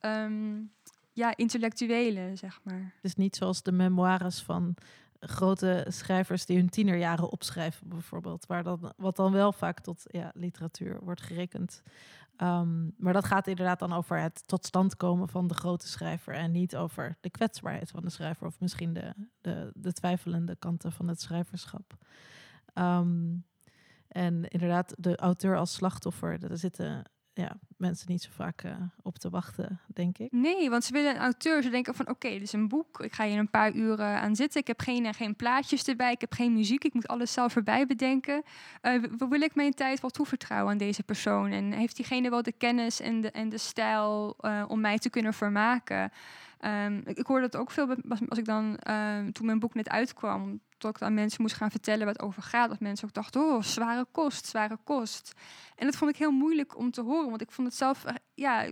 um, ja, intellectuelen, zeg maar. Dus niet zoals de memoires van grote schrijvers die hun tienerjaren opschrijven, bijvoorbeeld. Waar dan, wat dan wel vaak tot ja, literatuur wordt gerekend. Um, maar dat gaat inderdaad dan over het tot stand komen van de grote schrijver en niet over de kwetsbaarheid van de schrijver of misschien de, de, de twijfelende kanten van het schrijverschap. Um, en inderdaad, de auteur als slachtoffer, er zitten ja, mensen niet zo vaak uh, op te wachten, denk ik. Nee, want ze willen een auteur. Ze denken van, oké, dit is een boek. Ik ga hier een paar uren aan zitten. Ik heb geen, uh, geen plaatjes erbij. Ik heb geen muziek. Ik moet alles zelf erbij bedenken. Uh, wil ik mijn tijd wel toevertrouwen aan deze persoon? En heeft diegene wel de kennis en de, en de stijl om mij te kunnen vermaken? Um, ik, hoorde dat ook veel als ik dan, um, toen mijn boek net uitkwam, dat ik aan mensen moest gaan vertellen wat over gaat. Dat mensen ook dachten, oh, zware kost, zware kost. En dat vond ik heel moeilijk om te horen, want ik vond het zelf, eh, ja,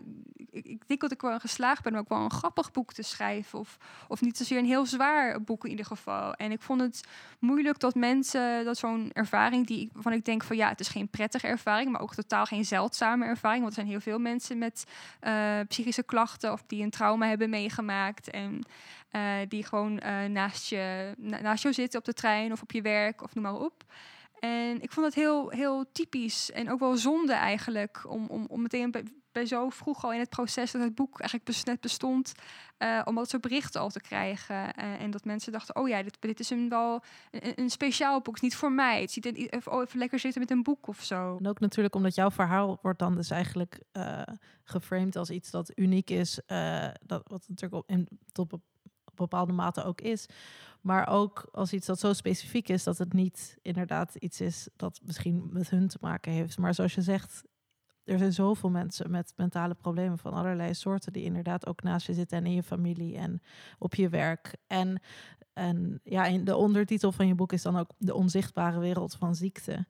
ik, ik denk dat ik wel geslaagd ben om ook wel een grappig boek te schrijven. Of, of niet zozeer een heel zwaar boek in ieder geval. En ik vond het moeilijk dat mensen, dat zo'n ervaring die, waarvan ik denk van ja, het is geen prettige ervaring, maar ook totaal geen zeldzame ervaring. Want er zijn heel veel mensen met uh, psychische klachten of die een trauma hebben meegemaakt. En uh, die gewoon uh, naast, je, naast jou zitten op de trein of op je werk of noem maar op. En ik vond het heel, heel typisch en ook wel zonde eigenlijk om, om, om meteen bij, zo vroeg al in het proces dat het boek eigenlijk net bestond, uh, om dat soort berichten al te krijgen. En dat mensen dachten, oh ja, dit, dit is een wel een, een speciaal boek, niet voor mij. Het ziet even, oh, even lekker zitten met een boek of zo. En ook natuurlijk omdat jouw verhaal wordt dan dus eigenlijk uh, geframed als iets dat uniek is, dat wat natuurlijk op, in, tot op bepaalde mate ook is. Maar ook als iets dat zo specifiek is dat het niet inderdaad iets is dat misschien met hun te maken heeft. Maar zoals je zegt, er zijn zoveel mensen met mentale problemen van allerlei soorten die inderdaad ook naast je zitten en in je familie en op je werk. En, en ja, in de ondertitel van je boek is dan ook de onzichtbare wereld van ziekte.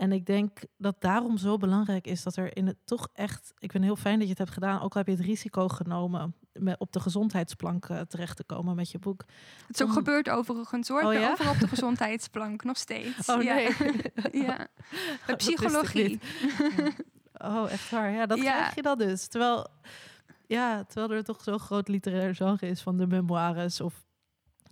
En ik denk dat daarom zo belangrijk is dat er in het toch echt. Ik vind heel fijn dat je het hebt gedaan. Ook al heb je het risico genomen met op de gezondheidsplank uh, terecht te komen met je boek. Het is ook gebeurd overigens hoor. Oh, ja? overal op de gezondheidsplank nog steeds. Oh nee. Ja, ja. psychologie. Oh, echt waar. Ja, dat ja. krijg je dan dus. Terwijl, ja, terwijl er toch zo'n groot literair genre is van de memoires of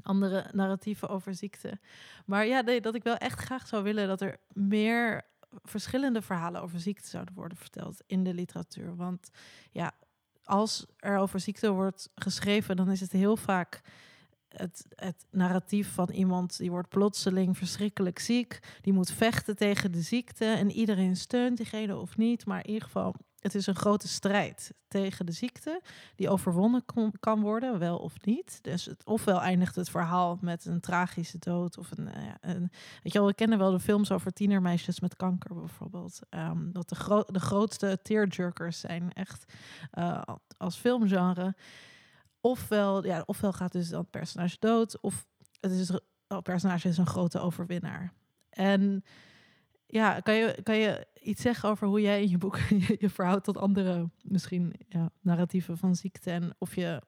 andere narratieven over ziekte. Maar ja, dat ik wel echt graag zou willen dat er meer verschillende verhalen over ziekte zouden worden verteld in de literatuur. Want ja, als er over ziekte wordt geschreven, dan is het heel vaak het, het narratief van iemand die wordt plotseling verschrikkelijk ziek. Die moet vechten tegen de ziekte en iedereen steunt diegene of niet. Maar in ieder geval, het is een grote strijd tegen de ziekte die overwonnen kan worden, wel of niet. Dus het, ofwel eindigt het verhaal met een tragische dood of een, uh, een weet je wel, we kennen wel de films over tienermeisjes met kanker bijvoorbeeld. Um, dat de, gro de grootste tearjerkers zijn echt uh, als filmgenre ofwel, ja, ofwel gaat dus dat personage dood, of het is, het personage is een grote overwinnaar. En ja, kan je, kan je iets zeggen over hoe jij in je boek je, verhoudt tot andere, misschien ja, narratieven van ziekte en of je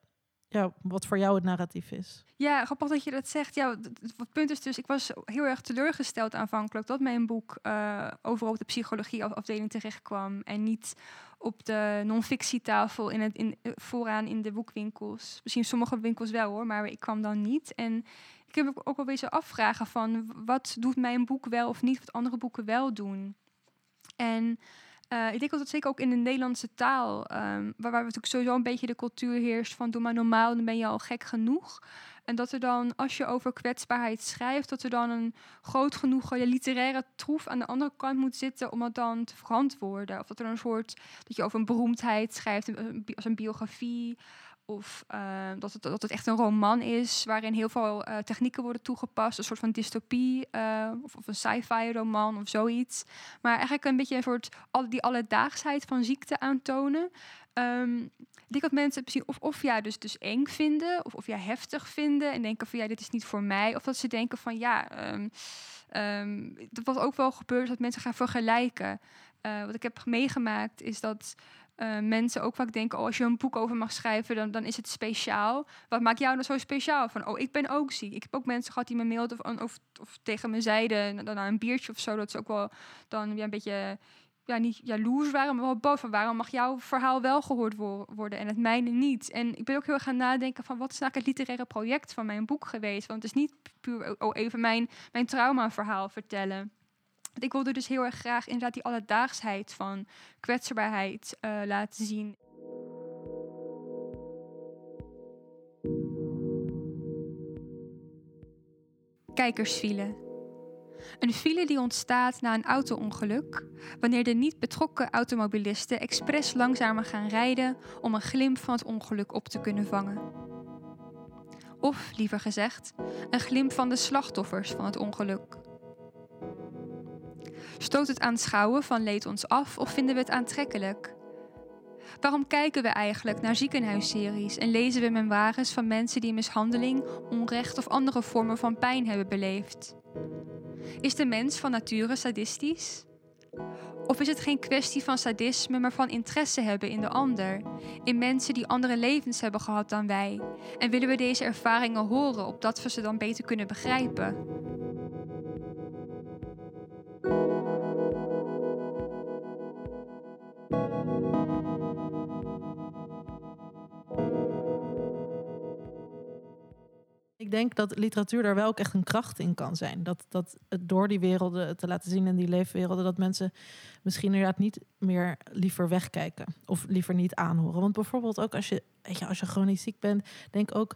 ja, wat voor jou het narratief is. Ja, grappig dat je dat zegt. Ja, het punt is dus, ik was heel erg teleurgesteld aanvankelijk dat mijn boek uh, overal op de psychologieafdeling terecht kwam en niet op de non-fictietafel in het, in, eh, vooraan in de boekwinkels. Misschien sommige winkels wel hoor, maar ik kwam dan niet. En ik heb ook wel wezen afvragen van wat doet mijn boek wel of niet, wat andere boeken wel doen. En uh, ik denk dat het zeker ook in de Nederlandse taal, um, waar, waar natuurlijk sowieso een beetje de cultuur heerst van doe maar normaal, dan ben je al gek genoeg. En dat er dan, als je over kwetsbaarheid schrijft, dat er dan een groot genoeg literaire troef aan de andere kant moet zitten om dat dan te verantwoorden. Of dat er een soort, dat je over een beroemdheid schrijft, als een biografie. Of uh, dat, het, dat het echt een roman is waarin heel veel uh, technieken worden toegepast. Een soort van dystopie uh, of, of, een sci-fi roman of zoiets. Maar eigenlijk een beetje een soort die alledaagsheid van ziekte aantonen. Um, ik denk dat mensen misschien of, of ja, dus, dus eng vinden, of, of ja, heftig vinden en denken van ja, dit is niet voor mij. Of dat ze denken van ja, um, um, wat ook wel gebeurt, dat mensen gaan vergelijken. Wat ik heb meegemaakt is dat uh, mensen ook vaak denken: oh, als je een boek over mag schrijven, dan, dan is het speciaal. Wat maakt jou nou zo speciaal? Van oh, ik ben ook ziek. Ik heb ook mensen gehad die me mailden of, of, tegen me zeiden, dan een biertje of zo, dat ze ook wel dan ja, een beetje ja, niet jaloers waren, maar wel boos van waarom mag jouw verhaal wel gehoord worden en het mijne niet. En ik ben ook heel erg gaan nadenken van wat is nou het literaire project van mijn boek geweest? Want het is niet puur oh, even mijn, mijn trauma-verhaal vertellen. Ik wilde dus heel erg graag inderdaad die alledaagsheid van kwetsbaarheid uh, laten zien. Kijkersfile. Een file die ontstaat na een auto-ongeluk, wanneer de niet betrokken automobilisten expres langzamer gaan rijden om een glimp van het ongeluk op te kunnen vangen. Of liever gezegd, een glimp van de slachtoffers van het ongeluk. Stoot het aanschouwen van leed ons af of vinden we het aantrekkelijk? Waarom kijken we eigenlijk naar ziekenhuisseries en lezen we memoires van mensen die mishandeling, onrecht of andere vormen van pijn hebben beleefd? Is de mens van nature sadistisch? Of is het geen kwestie van sadisme, maar van interesse hebben in de ander, in mensen die andere levens hebben gehad dan wij? En willen we deze ervaringen horen, opdat we ze dan beter kunnen begrijpen? Ik denk dat literatuur daar wel ook echt een kracht in kan zijn. Dat, dat het door die werelden te laten zien in die leefwerelden, dat mensen misschien inderdaad niet meer liever wegkijken of liever niet aanhoren. Want bijvoorbeeld ook als je, weet je, als je chronisch ziek bent, denk ook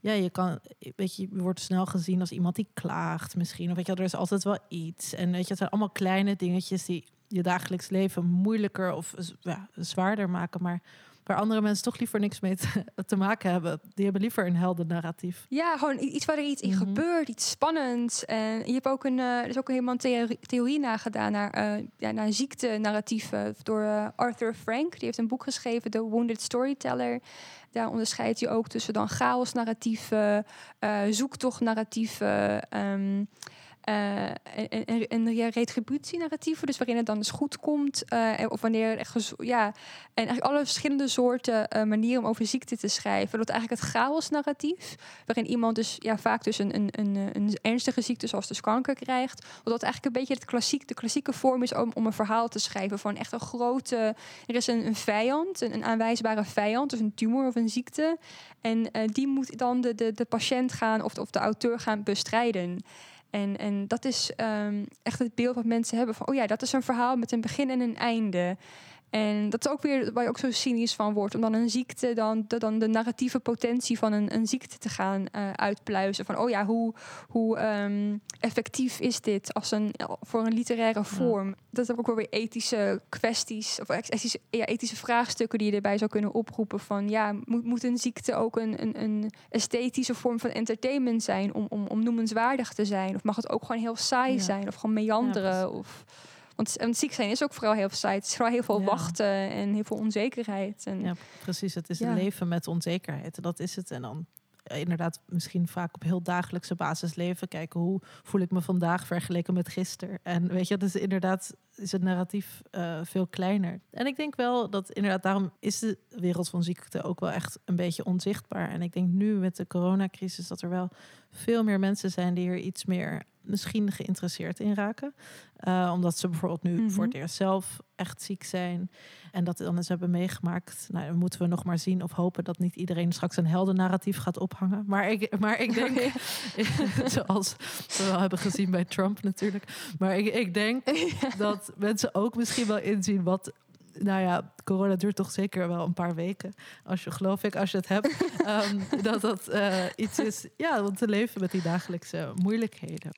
ja, je kan, weet je, je wordt snel gezien als iemand die klaagt misschien. Of weet je, er is altijd wel iets. En weet je, het zijn allemaal kleine dingetjes die je dagelijks leven moeilijker of ja, zwaarder maken. Maar waar andere mensen toch liever niks mee te, maken hebben. Die hebben liever een helder narratief. Ja, gewoon iets waar er iets in mhm. gebeurt, iets spannends. En je hebt ook een, uh, er is ook helemaal een theorie, theorie nagedaan naar, uh, ja, naar ziekte-narratieven door uh, Arthur Frank. Die heeft een boek geschreven, The Wounded Storyteller. Daar onderscheidt hij ook tussen dan chaos-narratieven, zoektocht-narratieven. Um, uh, een, een, retributie-narratieven, dus waarin het dan dus goed komt. Uh, of wanneer ja, en eigenlijk alle verschillende soorten uh, manieren om over ziekte te schrijven. Dat eigenlijk het chaos-narratief, waarin iemand dus ja, vaak dus een, een, een, een ernstige ziekte zoals dus kanker krijgt. Dat eigenlijk een beetje het klassiek, de klassieke vorm is om, om een verhaal te schrijven van echt een grote. Er is een, een vijand, een, een aanwijsbare vijand, dus een tumor of een ziekte. En die moet dan de, de, de patiënt gaan of de, of de auteur gaan bestrijden. En, en dat is um, echt het beeld wat mensen hebben van, oh ja, dat is een verhaal met een begin en een einde. En dat is ook weer waar je ook zo cynisch van wordt. Om dan een ziekte, dan de, dan de narratieve potentie van een, een ziekte te gaan uh, uitpluizen. Van oh ja, hoe, hoe um, effectief is dit als een, voor een literaire vorm? Dat is ook wel weer ethische kwesties of ethische, ja, ethische vraagstukken die je erbij zou kunnen oproepen. Van ja, moet, moet een ziekte ook een, een, een esthetische vorm van entertainment zijn om, om, om noemenswaardig te zijn? Of mag het ook gewoon heel saai zijn of gewoon meanderen? Ja, of want, ziek zijn is ook vooral heel veel Het is vooral heel veel wachten en heel veel onzekerheid. En, ja, precies. Het is het leven met onzekerheid. Dat is het. En dan inderdaad misschien vaak op heel dagelijkse basis leven. Kijken hoe voel ik me vandaag vergeleken met gisteren. En weet je, dus inderdaad is het narratief uh, veel kleiner. En ik denk wel dat inderdaad daarom is de wereld van ziekte ook wel echt een beetje onzichtbaar. En ik denk nu met de coronacrisis dat er wel veel meer mensen zijn die er iets meer misschien geïnteresseerd in raken. Uh, omdat ze bijvoorbeeld nu voor het mhm. eerst zelf echt ziek zijn. En dat dan eens hebben meegemaakt. Nou, dan moeten we nog maar zien of hopen dat niet iedereen straks een heldennarratief gaat ophangen. Maar ik, maar ik denk, zoals we wel hebben gezien bij Trump natuurlijk. Maar ik, ik denk dat mensen ook misschien wel inzien wat nou ja, corona duurt toch zeker wel een paar weken. Als je, geloof ik, als je het hebt. um, dat dat uh, iets is, ja, want te leven met die dagelijkse moeilijkheden.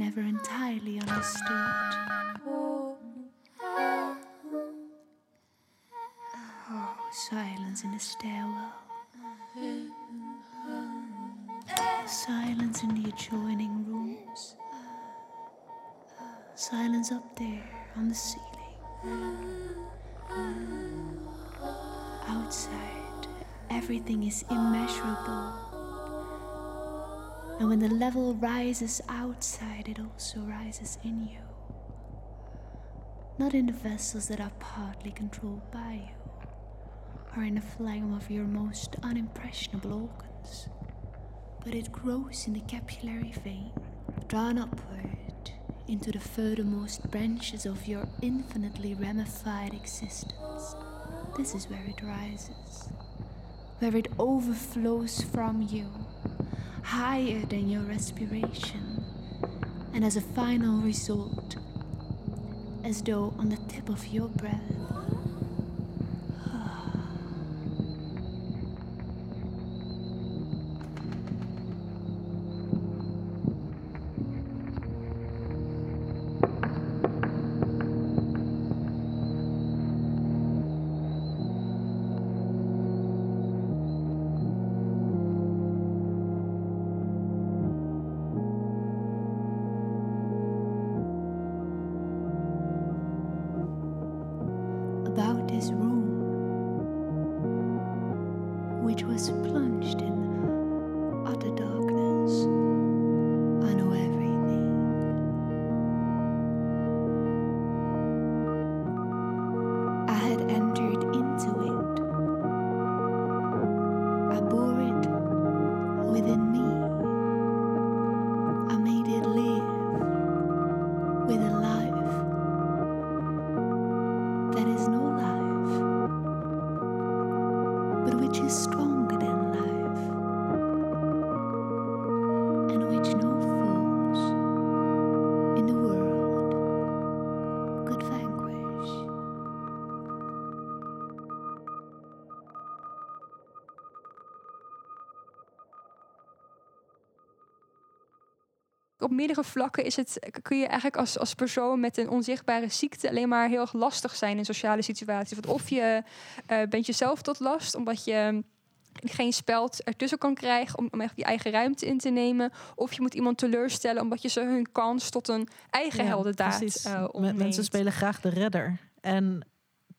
Never entirely understood. Oh, silence in the stairwell. Silence in the adjoining rooms. Silence up there on the ceiling. Outside, everything is immeasurable. And when the level rises outside, it also rises in you. Not in the vessels that are partly controlled by you, or in the phlegm of your most unimpressionable organs, but it grows in the capillary vein, drawn upward into the furthermost branches of your infinitely ramified existence. This is where it rises, where it overflows from you, higher than your respiration, and as a final result, as though on the tip of your breath. Op meerdere vlakken is het, kun je eigenlijk als, als persoon met een onzichtbare ziekte alleen maar heel erg lastig zijn in sociale situaties. Want of je eh, bent jezelf tot last, omdat je geen speld ertussen kan krijgen om, om echt die eigen ruimte in te nemen. Of je moet iemand teleurstellen omdat je ze hun kans tot een eigen Ja, heldendaad uh, ontneemt. Mensen spelen graag de redder. En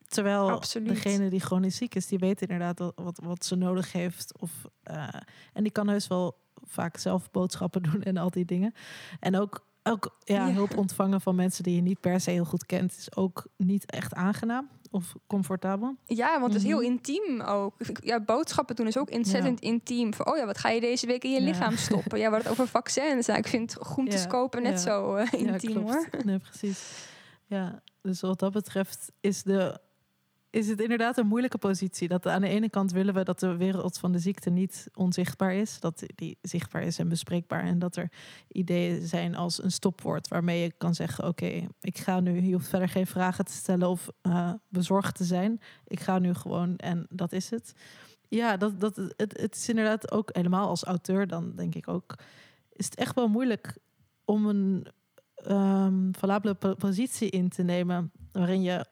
terwijl Absoluut. degene die chronisch ziek is, die weet inderdaad wat, wat, wat ze nodig heeft. Of, eh, en die kan heus wel vaak zelf boodschappen doen en al die dingen. En ook, ook ja, Ja. hulp ontvangen van mensen die je niet per se heel goed kent, is ook niet echt aangenaam of comfortabel. Ja, want het is heel Mhm. intiem ook. Ja, boodschappen doen is ook ontzettend intiem. Van, oh ja, wat ga je deze week in je Ja. lichaam stoppen? Ja, we hadden het over vaccins. Nou, ik vind groentes kopen net zo eh, intiem hoor. Nee, precies. Ja, dus wat dat betreft is, de, is het inderdaad een moeilijke positie. Dat aan de ene kant willen we dat de wereld van de ziekte niet onzichtbaar is. Dat die zichtbaar is en bespreekbaar. En dat er ideeën zijn als een stopwoord waarmee je kan zeggen... oké, ik ga nu, je hoeft verder geen vragen te stellen of eh, bezorgd te zijn. Ik ga nu gewoon en dat is het. Ja, dat, dat, het, het is inderdaad ook helemaal als auteur dan denk ik ook... is het echt wel moeilijk om een ehm valabele po- positie in te nemen waarin je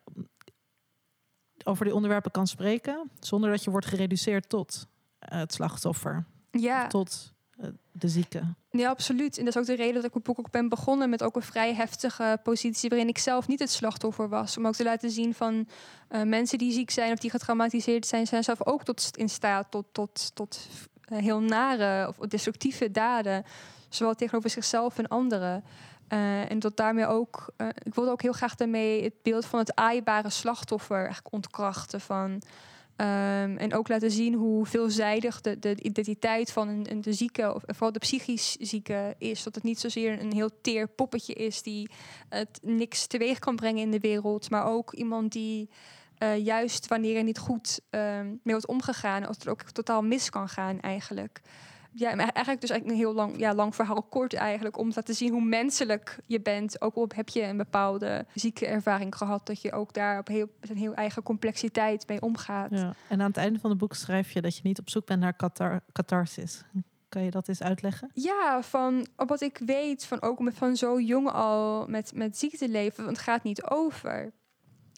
over die onderwerpen kan spreken zonder dat je wordt gereduceerd tot eh, het slachtoffer, Ja, tot eh, de zieke. ja, absoluut. En dat is ook de reden dat ik het boek ook ben begonnen met ook een vrij heftige positie waarin ik zelf niet het slachtoffer was. Om ook te laten zien van eh, mensen die ziek zijn of die getraumatiseerd zijn, zijn zelf ook tot, in staat tot, tot, tot heel nare of destructieve daden. Zowel tegenover zichzelf en anderen. Eh, en dat daarmee ook, eh, ik wilde ook heel graag daarmee het beeld van het aaibare slachtoffer eigenlijk ontkrachten. Van, ehm, en ook laten zien hoe veelzijdig de, de identiteit van een, een de zieke, of vooral de psychisch zieke, is. Dat het niet zozeer een heel teer poppetje is die het niks teweeg kan brengen in de wereld, maar ook iemand die eh, juist wanneer er niet goed ehm, mee wordt omgegaan, of het ook totaal mis kan gaan eigenlijk. Ja, maar eigenlijk dus eigenlijk een heel lang, ja, lang verhaal kort eigenlijk, om te laten zien hoe menselijk je bent. Ook al heb je een bepaalde zieke ervaring gehad, dat je ook daar op heel, met een heel eigen complexiteit mee omgaat. Ja. En aan het einde van het boek schrijf je dat je niet op zoek bent naar katar catharsis. Kan je dat eens uitleggen? Ja, van wat ik weet, van ook met van zo jong al met, met ziekte leven, want het gaat niet over.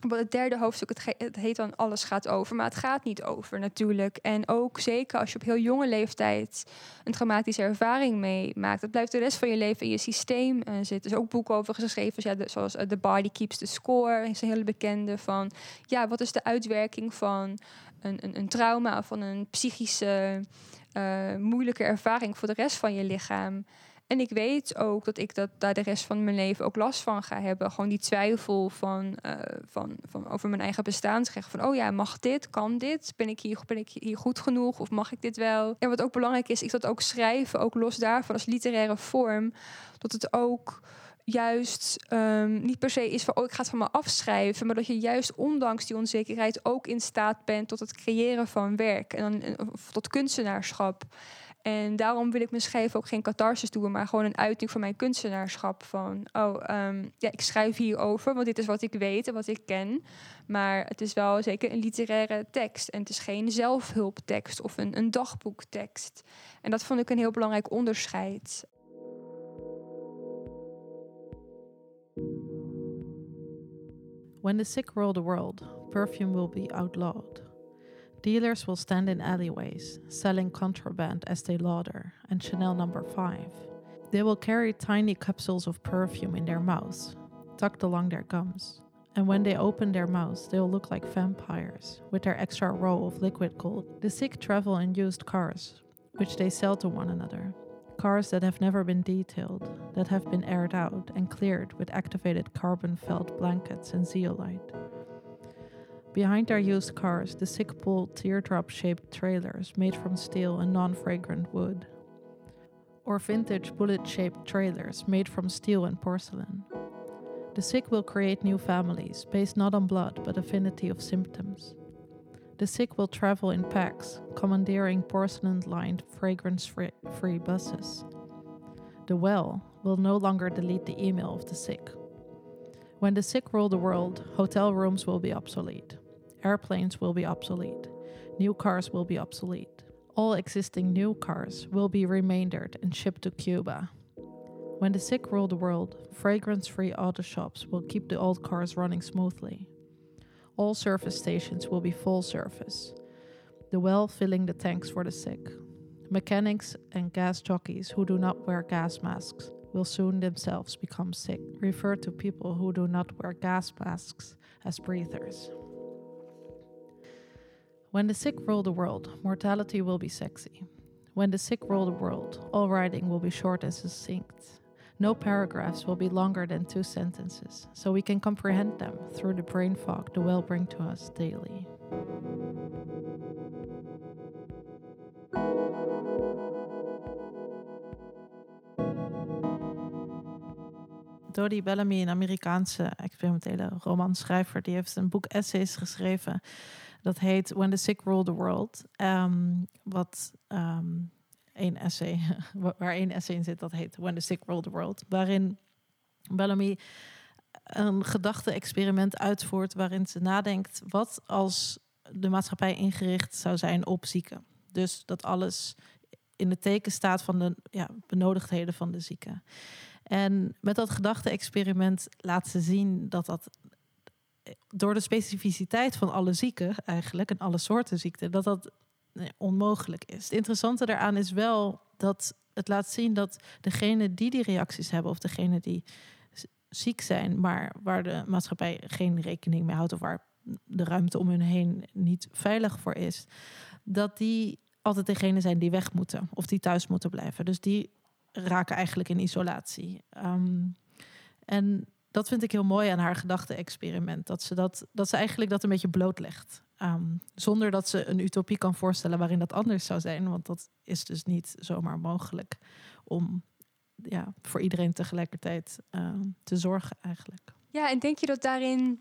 Het derde hoofdstuk, het, het heet dan Alles gaat over, maar het gaat niet over natuurlijk. En ook zeker als je op heel jonge leeftijd een traumatische ervaring meemaakt, dat blijft de rest van je leven in je systeem eh, zitten. Er is ook boeken over geschreven, ja, de- zoals eh, The Body Keeps the Score, is een hele bekende van, ja, wat is de uitwerking van een, een, een trauma van een psychische eh, moeilijke ervaring voor de rest van je lichaam. En ik weet ook dat ik dat daar de rest van mijn leven ook last van ga hebben. Gewoon die twijfel van, eh, van, van over mijn eigen bestaansrecht. Van oh ja, mag dit? Kan dit? Ben ik hier, ben ik hier goed genoeg? Of mag ik dit wel? En wat ook belangrijk is, is dat ook schrijven, ook los daarvan als literaire vorm, dat het ook juist ehm, niet per se is van oh ik ga het van me afschrijven, maar dat je juist ondanks die onzekerheid ook in staat bent tot het creëren van werk en dan of tot kunstenaarschap. En daarom wil ik mijn schrijven ook geen catharsis doen, maar gewoon een uiting van mijn kunstenaarschap. Van, oh, ehm, ja, ik schrijf hierover, want dit is wat ik weet en wat ik ken. Maar het is wel zeker een literaire tekst. En het is geen zelfhulptekst of een, een dagboektekst. En dat vond ik een heel belangrijk onderscheid. When the sick rule the world, perfume will be outlawed. Dealers will stand in alleyways, selling contraband as they lauder, and Chanel number 5. They will carry tiny capsules of perfume in their mouths, tucked along their gums. And when they open their mouths, they'll look like vampires, with their extra row of liquid gold. The sick travel in used cars, which they sell to one another. Cars that have never been detailed, that have been aired out and cleared with activated carbon felt blankets and zeolite. Behind their used cars, the sick pull teardrop shaped trailers made from steel and non fragrant wood. Or vintage bullet shaped trailers made from steel and porcelain. The sick will create new families based not on blood but affinity of symptoms. The sick will travel in packs, commandeering porcelain lined, fragrance free buses. The well will no longer delete the email of the sick. When the sick rule the world, hotel rooms will be obsolete. Airplanes will be obsolete. New cars will be obsolete. All existing new cars will be remaindered and shipped to Cuba. When the sick rule the world, fragrance free auto shops will keep the old cars running smoothly. All service stations will be full service, the well filling the tanks for the sick. Mechanics and gas jockeys who do not wear gas masks will soon themselves become sick. Refer to people who do not wear gas masks as breathers. When the sick rule the world, mortality will be sexy. When the sick rule the world, all writing will be short and succinct. No paragraphs will be longer than two sentences, so we can comprehend them through the brain fog the well bring to us daily. Dodie Bellamy, een Amerikaanse experimentele romanschrijver, die heeft een boek essays geschreven. Dat heet When the Sick Rule the World. Ehm, wat ehm, één essay, waar één essay in zit, dat heet When the Sick Rule the World. Waarin Bellamy een gedachte-experiment uitvoert waarin ze nadenkt: wat als de maatschappij ingericht zou zijn op zieken? Dus dat alles in het teken staat van de ja, benodigdheden van de zieken. En met dat gedachte-experiment laat ze zien dat dat door de specificiteit van alle zieken eigenlijk en alle soorten ziekten, dat dat onmogelijk is. Het interessante daaraan is wel dat het laat zien dat degene die die reacties hebben of degene die ziek zijn, maar waar de maatschappij geen rekening mee houdt of waar de ruimte om hun heen niet veilig voor is, dat die altijd degene zijn die weg moeten of die thuis moeten blijven. Dus die raken eigenlijk in isolatie. Um, en dat vind ik heel mooi aan haar gedachte-experiment. Dat ze, dat, dat ze eigenlijk dat een beetje blootlegt. Um, zonder dat ze een utopie kan voorstellen waarin dat anders zou zijn. Want dat is dus niet zomaar mogelijk om ja, voor iedereen tegelijkertijd uh, te zorgen eigenlijk. Ja, en denk je dat daarin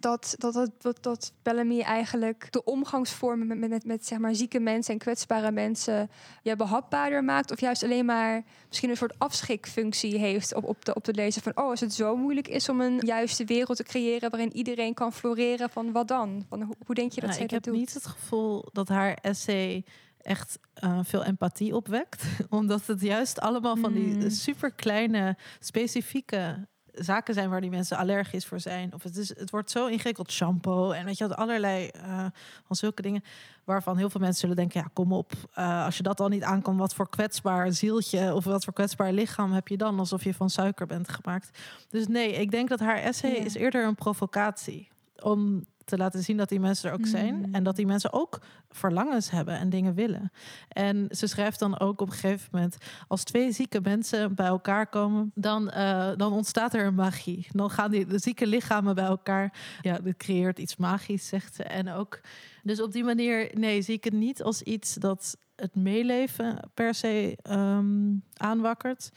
dat, dat, dat, dat, Bellamy eigenlijk de omgangsvormen met, met, met, zeg maar, zieke mensen en kwetsbare mensen ja, behapbaarder maakt. Of juist alleen maar misschien een soort afschikfunctie heeft op, op, de, op de lezer. Van oh, als het zo moeilijk is om een juiste wereld te creëren waarin iedereen kan floreren, van wat dan? Van, hoe, hoe denk je dat Nou, zij ik dat heb doet? niet het gevoel dat haar essay echt eh, veel empathie opwekt. Omdat het juist allemaal van die Hmm. super kleine, specifieke zaken zijn waar die mensen allergisch voor zijn. Of het, is, het wordt zo ingewikkeld, shampoo en weet je wat, allerlei eh, van zulke dingen. Waarvan heel veel mensen zullen denken, ja kom op, eh, als je dat al niet aankomt, wat voor kwetsbaar zieltje of wat voor kwetsbaar lichaam heb je dan? Alsof je van suiker bent gemaakt. Dus nee, ik denk dat haar essay Ja. is eerder een provocatie. Om te laten zien dat die mensen er ook zijn. Mm. En dat die mensen ook verlangens hebben en dingen willen. En ze schrijft dan ook op een gegeven moment... als twee zieke mensen bij elkaar komen... dan, eh, dan ontstaat er een magie. Dan gaan die de zieke lichamen bij elkaar. Ja, dat creëert iets magisch, zegt ze. En ook... Dus op die manier, nee, zie ik het niet als iets dat het meeleven per se ehm, aanwakkert.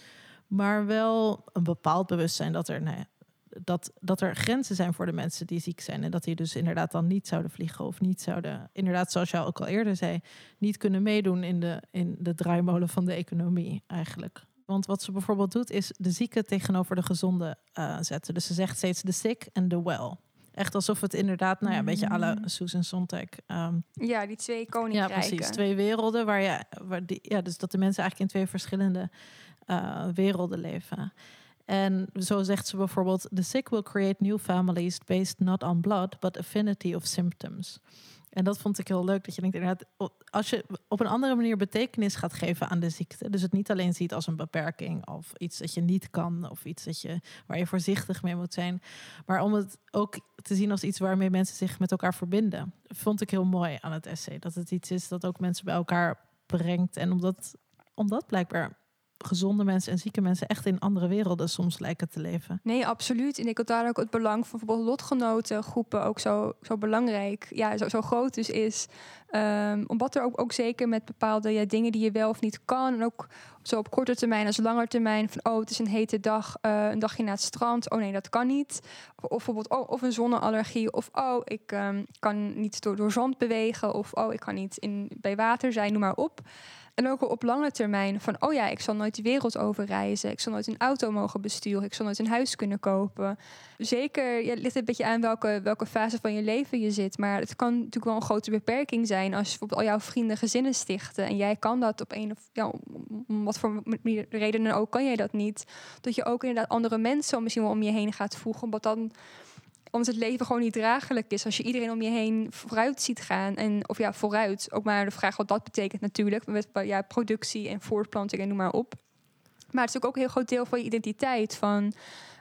Maar wel een bepaald bewustzijn dat er, nou ja, dat, dat er grenzen zijn voor de mensen die ziek zijn. En dat die dus inderdaad dan niet zouden vliegen of niet zouden, inderdaad, zoals jou ook al eerder zei, niet kunnen meedoen in de, in de draaimolen van de economie eigenlijk. Want wat ze bijvoorbeeld doet, is de zieke tegenover de gezonde eh, zetten. Dus ze zegt steeds de sick en de well. Echt alsof het inderdaad, nou ja, een beetje à la Mm. Susan Sontag. ehm, Ja, die twee ja, koninkrijken. precies. Twee werelden waar je, waar die, ja, dus dat de mensen eigenlijk in twee verschillende eh, werelden leven. En zo zegt ze bijvoorbeeld: The sick will create new families based not on blood, but affinity of symptoms. En dat vond ik heel leuk. Dat je denkt, inderdaad, als je op een andere manier betekenis gaat geven aan de ziekte. Dus het niet alleen ziet als een beperking of iets dat je niet kan of iets dat je, waar je voorzichtig mee moet zijn. Maar om het ook te zien als iets waarmee mensen zich met elkaar verbinden. Vond ik heel mooi aan het essay. Dat het iets is dat ook mensen bij elkaar brengt. En omdat, omdat blijkbaar gezonde mensen en zieke mensen echt in andere werelden soms lijken te leven. Nee, absoluut. En ik had daar ook het belang van bijvoorbeeld lotgenotengroepen ook zo, zo belangrijk, ja, zo, zo groot dus is. Ehm, omdat er ook, ook zeker met bepaalde ja, dingen die je wel of niet kan. En ook zo op korte termijn als langer termijn. Van oh, het is een hete dag, eh, een dagje naar het strand. Oh nee, dat kan niet. Of, of bijvoorbeeld, oh, of een zonneallergie. Of oh, ik ehm, kan niet door, door zand bewegen. Of oh, ik kan niet in, bij water zijn, noem maar op. En ook op lange termijn van, oh ja, ik zal nooit de wereld overreizen. Ik zal nooit een auto mogen besturen. Ik zal nooit een huis kunnen kopen. Zeker, ja, het ligt een beetje aan welke, welke fase van je leven je zit. Maar het kan natuurlijk wel een grote beperking zijn als bijvoorbeeld al jouw vrienden gezinnen stichten. En jij kan dat op een of ja, om- wat voor redenen ook, kan jij dat niet. Dat je ook inderdaad andere mensen misschien wel om je heen gaat voegen. Omdat dan omdat het leven gewoon niet draaglijk is. Als je iedereen om je heen vooruit ziet gaan. En, of ja, vooruit. Ook maar de vraag wat dat betekent natuurlijk. Met ja, productie en voortplanting en noem maar op. Maar het is ook ook een heel groot deel van je identiteit. Van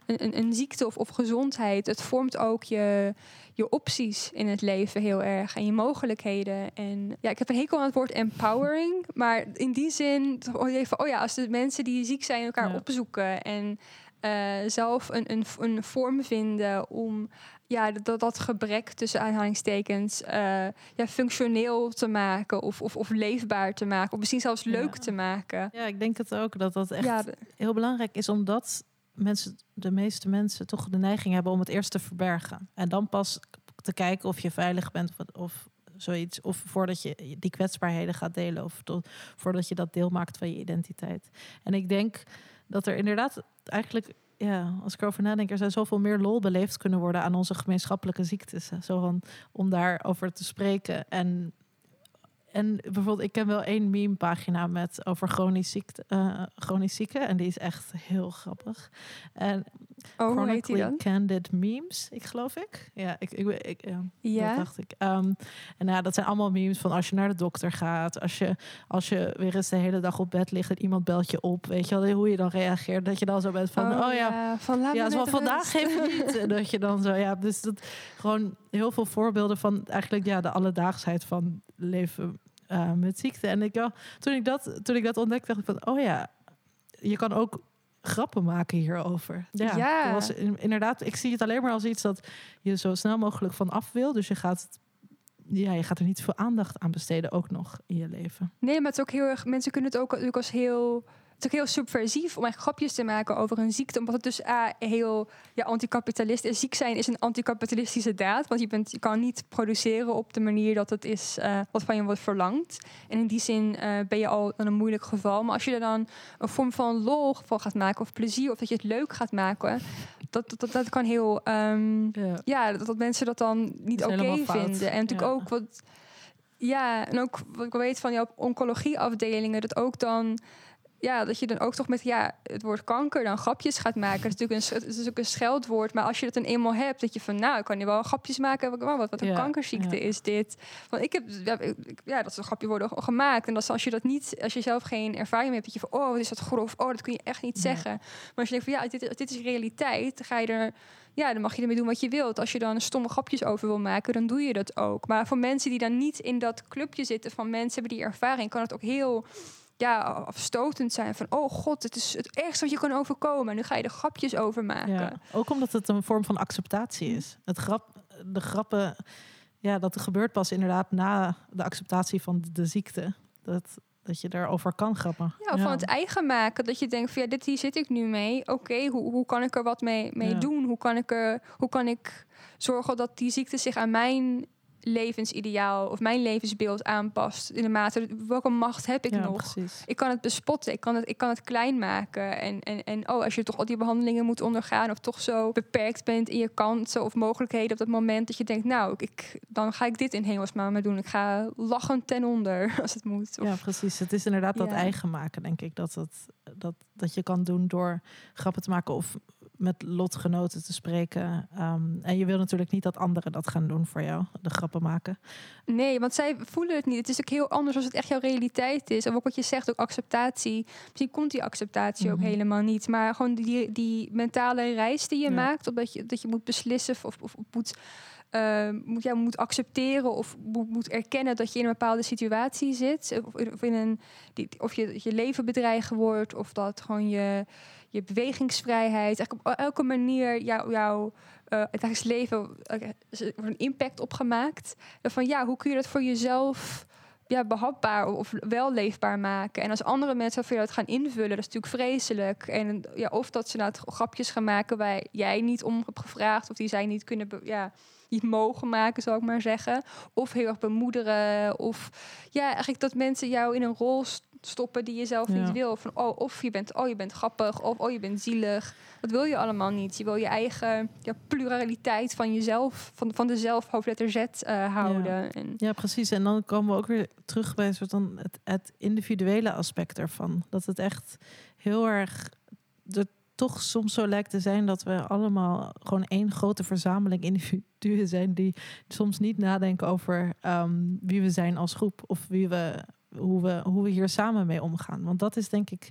een, een, een ziekte of, of gezondheid. Het vormt ook je, je opties in het leven heel erg. En je mogelijkheden. En ja, ik heb een hekel aan het woord empowering. Maar in die zin, toch even, oh ja, als de mensen die ziek zijn elkaar Ja. opzoeken. En eh, zelf een, een, een vorm vinden om ja, dat, dat gebrek tussen aanhalingstekens eh, ja, functioneel te maken of, of, of leefbaar te maken. Of misschien zelfs leuk Ja. te maken. Ja, ik denk het ook dat dat echt Ja, de- heel belangrijk is, omdat mensen, de meeste mensen toch de neiging hebben om het eerst te verbergen. En dan pas te kijken of je veilig bent of, of zoiets. Of voordat je die kwetsbaarheden gaat delen. Of tot, voordat je dat deel maakt van je identiteit. En ik denk dat er inderdaad eigenlijk. Ja, als ik erover nadenk, er zou zoveel meer lol beleefd kunnen worden aan onze gemeenschappelijke ziektes. Zo van, om daarover te spreken. En, en bijvoorbeeld, ik ken wel één meme-pagina met over chronisch, ziekte, eh, chronisch zieken. En die is echt heel grappig. En oh, Chronically? Candid Memes, ik geloof ik. Ja, ik, ik, ik ja, dat Ja. dacht ik. Ehm, en nou, dat zijn allemaal memes van als je naar de dokter gaat, als je, als je weer eens de hele dag op bed ligt en iemand belt je op, weet je wel, hoe je dan reageert. Dat je dan zo bent van, oh, ja, van laat ja, me zo met van vandaag even niet. En dat je dan zo, ja, dus dat gewoon heel veel voorbeelden van eigenlijk ja, de alledaagsheid van leven eh, met ziekte. En ik, ja, toen, ik dat, toen ik dat ontdekte, dacht ik van, oh ja, je kan ook grappen maken hierover. Ja, Ja. was in- inderdaad, ik zie het alleen maar als iets dat je zo snel mogelijk van af wil. Dus je gaat, het- ja, je gaat er niet veel aandacht aan besteden, ook nog in je leven. Nee, maar het is ook heel erg. Mensen kunnen het ook natuurlijk als heel het is ook heel subversief om echt grapjes te maken over een ziekte. Omdat het dus A, heel ja, anticapitalist is. Ziek zijn is een anticapitalistische daad. Want je, bent, je kan niet produceren op de manier dat het is uh, wat van je wordt verlangd. En in die zin uh, ben je al in een moeilijk geval. Maar als je er dan een vorm van lol van gaat maken of plezier... of dat je het leuk gaat maken... Dat, dat, dat kan heel... Um, ja. ja, dat, dat mensen dat dan niet oké okay vinden. En natuurlijk ja. ook wat... Ja, en ook wat ik weet van jouw oncologieafdelingen... dat ook dan ja, dat je dan ook toch met ja, het woord kanker dan grapjes gaat maken. Het is natuurlijk een, het is natuurlijk een scheldwoord. Maar als je het dan eenmaal hebt, dat je van nou, kan je wel grapjes maken. Wat, wat, wat een kankerziekte is dit. Want ik heb, ja, dat zo'n grapje worden gemaakt. En dat als je dat niet, als je zelf geen ervaring hebt, dat je van oh, wat is dat grof? Oh, dat kun je echt niet zeggen. Maar als je denkt van ja, dit, dit is realiteit, dan ga je er ja, dan mag je ermee doen wat je wilt. Als je dan stomme grapjes over wil maken, dan doe je dat ook. Maar voor mensen die dan niet in dat clubje zitten van mensen hebben die ervaring, kan het ook heel ja, afstotend zijn van oh god, het is het ergste wat je kan overkomen. En nu ga je er grapjes over maken. Ja, ook omdat het een vorm van acceptatie is. Het grap, de grappen, ja, dat gebeurt pas inderdaad na de acceptatie van de ziekte. Dat, dat je daarover kan grappen. Ja, van het eigen maken. Dat je denkt van ja, dit hier zit ik nu mee. Oké, hoe, hoe kan ik er wat mee, mee doen? Hoe kan ik er, hoe kan ik zorgen dat die ziekte zich aan mijn levensideaal of mijn levensbeeld aanpast. In de mate, welke macht heb ik nog? Precies. Ik kan het bespotten, ik kan het, ik kan het klein maken. En, en, en oh, als je toch al die behandelingen moet ondergaan... of toch zo beperkt bent in je kansen of mogelijkheden op dat moment... dat je denkt, nou, ik, dan ga ik dit in hemelsnaam maar doen. Ik ga lachen ten onder als het moet. Of, ja, precies. Het is inderdaad dat eigen maken, denk ik. Dat, dat, dat, dat je kan doen door grappen te maken of met lotgenoten te spreken. Ehm, en je wil natuurlijk niet dat anderen dat gaan doen voor jou, de grappen maken. Nee, want zij voelen het niet. Het is ook heel anders als het echt jouw realiteit is. En ook wat je zegt, ook acceptatie. Misschien komt die acceptatie ook mhm. helemaal niet. Maar gewoon die, die mentale reis die je maakt, omdat je, dat je moet beslissen of, of, of moet uh, moet, ja, moet accepteren of moet, moet, erkennen dat je in een bepaalde situatie zit. Of, of in een, die, of je, je leven bedreigd wordt, of dat gewoon je, je bewegingsvrijheid, eigenlijk op elke manier jouw jou, het dagelijks leven uh, een impact opgemaakt. Van ja, hoe kun je dat voor jezelf ja, behapbaar of wel leefbaar maken. En als andere mensen voor jou dat gaan invullen, dat is natuurlijk vreselijk. En ja, of dat ze nou grapjes gaan maken waar jij niet om hebt gevraagd, of die zij niet kunnen, ja, niet mogen maken, zou ik maar zeggen. Of heel erg bemoederen. Of ja, eigenlijk dat mensen jou in een rol stoppen die je zelf niet wil. Van, oh, of je bent, oh, je bent grappig, of oh, je bent zielig. Dat wil je allemaal niet. Je wil je eigen ja, pluraliteit van jezelf, van, van de zelf hoofdletter Z uh, houden. Ja. En ja, precies. En dan komen we ook weer terug bij soort van het, het individuele aspect ervan. Dat het echt heel erg toch soms zo lijkt te zijn dat we allemaal gewoon één grote verzameling individuen zijn die soms niet nadenken over um, wie we zijn als groep of wie we, hoe, we, hoe we hier samen mee omgaan. Want dat is denk ik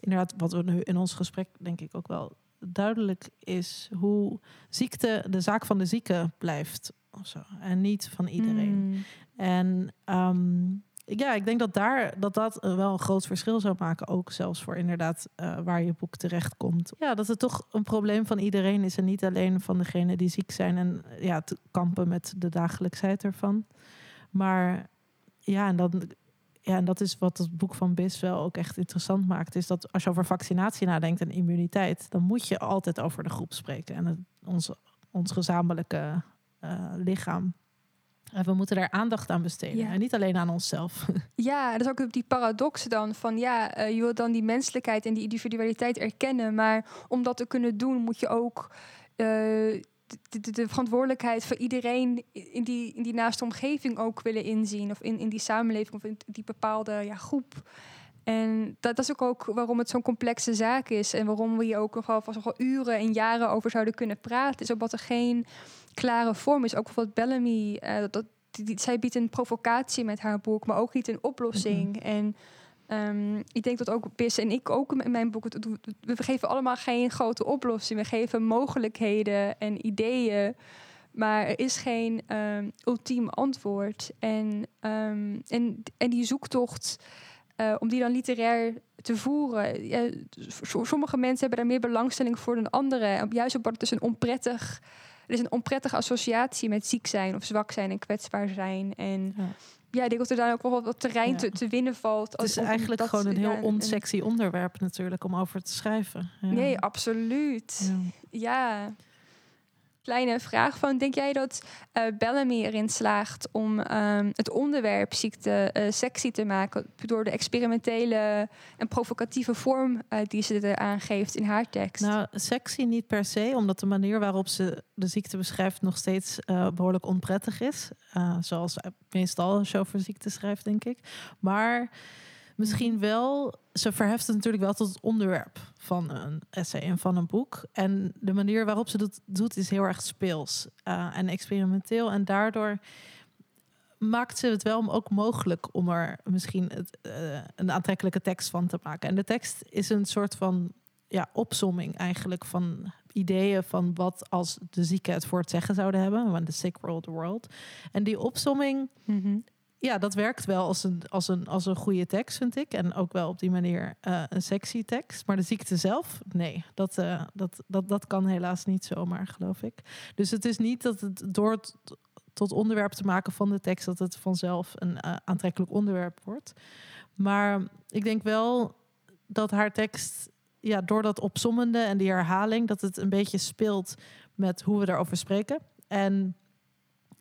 inderdaad wat we nu in ons gesprek denk ik ook wel duidelijk is hoe ziekte de zaak van de zieke blijft. Of zo, en niet van iedereen. Mm. En um, ja, ik denk dat daar dat, dat wel een groot verschil zou maken. Ook zelfs voor inderdaad uh, waar je boek terecht komt. Ja, dat het toch een probleem van iedereen is. En niet alleen van degenen die ziek zijn en ja, te kampen met de dagelijksheid ervan. Maar ja, en dan. Ja, en dat is wat het boek van Bis wel ook echt interessant maakt. Is dat als je over vaccinatie nadenkt en immuniteit, dan moet je altijd over de groep spreken. En het, ons, ons gezamenlijke uh, lichaam. En we moeten daar aandacht aan besteden. En niet alleen aan onszelf. Ja, dat is ook die paradox dan van ja, uh, je wilt dan die menselijkheid en die individualiteit erkennen. Maar om dat te kunnen doen, moet je ook uh, de, de, de, verantwoordelijkheid voor iedereen in die, in die naaste omgeving ook willen inzien. Of in, in die samenleving of in die bepaalde ja, groep. En dat, dat, is ook, ook waarom het zo'n complexe zaak is. En waarom we hier ook nog wel, nog wel uren en jaren over zouden kunnen praten. Is omdat er geen klare vorm is. Ook bijvoorbeeld Bellamy, uh, dat, die, zij biedt een provocatie met haar boek, maar ook niet een oplossing. En um, ik denk dat ook Bis en ik ook in mijn boek, we geven allemaal geen grote oplossing. We geven mogelijkheden en ideeën. Maar er is geen um, ultiem antwoord. En, um, en, en die zoektocht, uh, om die dan literair te voeren. Ja, sommige mensen hebben daar meer belangstelling voor dan anderen. Juist omdat het dus een onprettig er is een onprettige associatie met ziek zijn of zwak zijn en kwetsbaar zijn. En Ja. ja, ik denk dat er daar ook wel wat terrein Ja. te, te winnen valt. Het is eigenlijk gewoon een heel ja, onsexy onderwerp natuurlijk om over te schrijven. Nee, absoluut. Ja. Kleine vraag van, denk jij dat eh, Bellamy erin slaagt om ehm, het onderwerp ziekte eh, sexy te maken door de experimentele en provocatieve vorm eh, die ze eraan geeft in haar tekst? Nou, sexy niet per se, omdat de manier waarop ze de ziekte beschrijft nog steeds eh, behoorlijk onprettig is. Zoals meestal als je over ziekte schrijft, denk ik. Maar misschien wel, ze verheft het natuurlijk wel tot het onderwerp van een essay en van een boek. En de manier waarop ze dat doet is heel erg speels eh, en experimenteel. En daardoor maakt ze het wel ook mogelijk om er misschien het, eh, een aantrekkelijke tekst van te maken. En de tekst is een soort van ja, opsomming eigenlijk van ideeën van wat als de zieken het voor het zeggen zouden hebben. When the sick rule the world. En die opsomming, Mhm. Ja, dat werkt wel als een, als een, als een goede tekst, vind ik. En ook wel op die manier eh, een sexy tekst. Maar de ziekte zelf, nee, dat, eh, dat, dat, dat kan helaas niet zomaar, geloof ik. Dus het is niet dat het door het tot onderwerp te maken van de tekst, dat het vanzelf een eh, aantrekkelijk onderwerp wordt. Maar ik denk wel dat haar tekst, ja, door dat opsommende en die herhaling, dat het een beetje speelt met hoe we daarover spreken. En,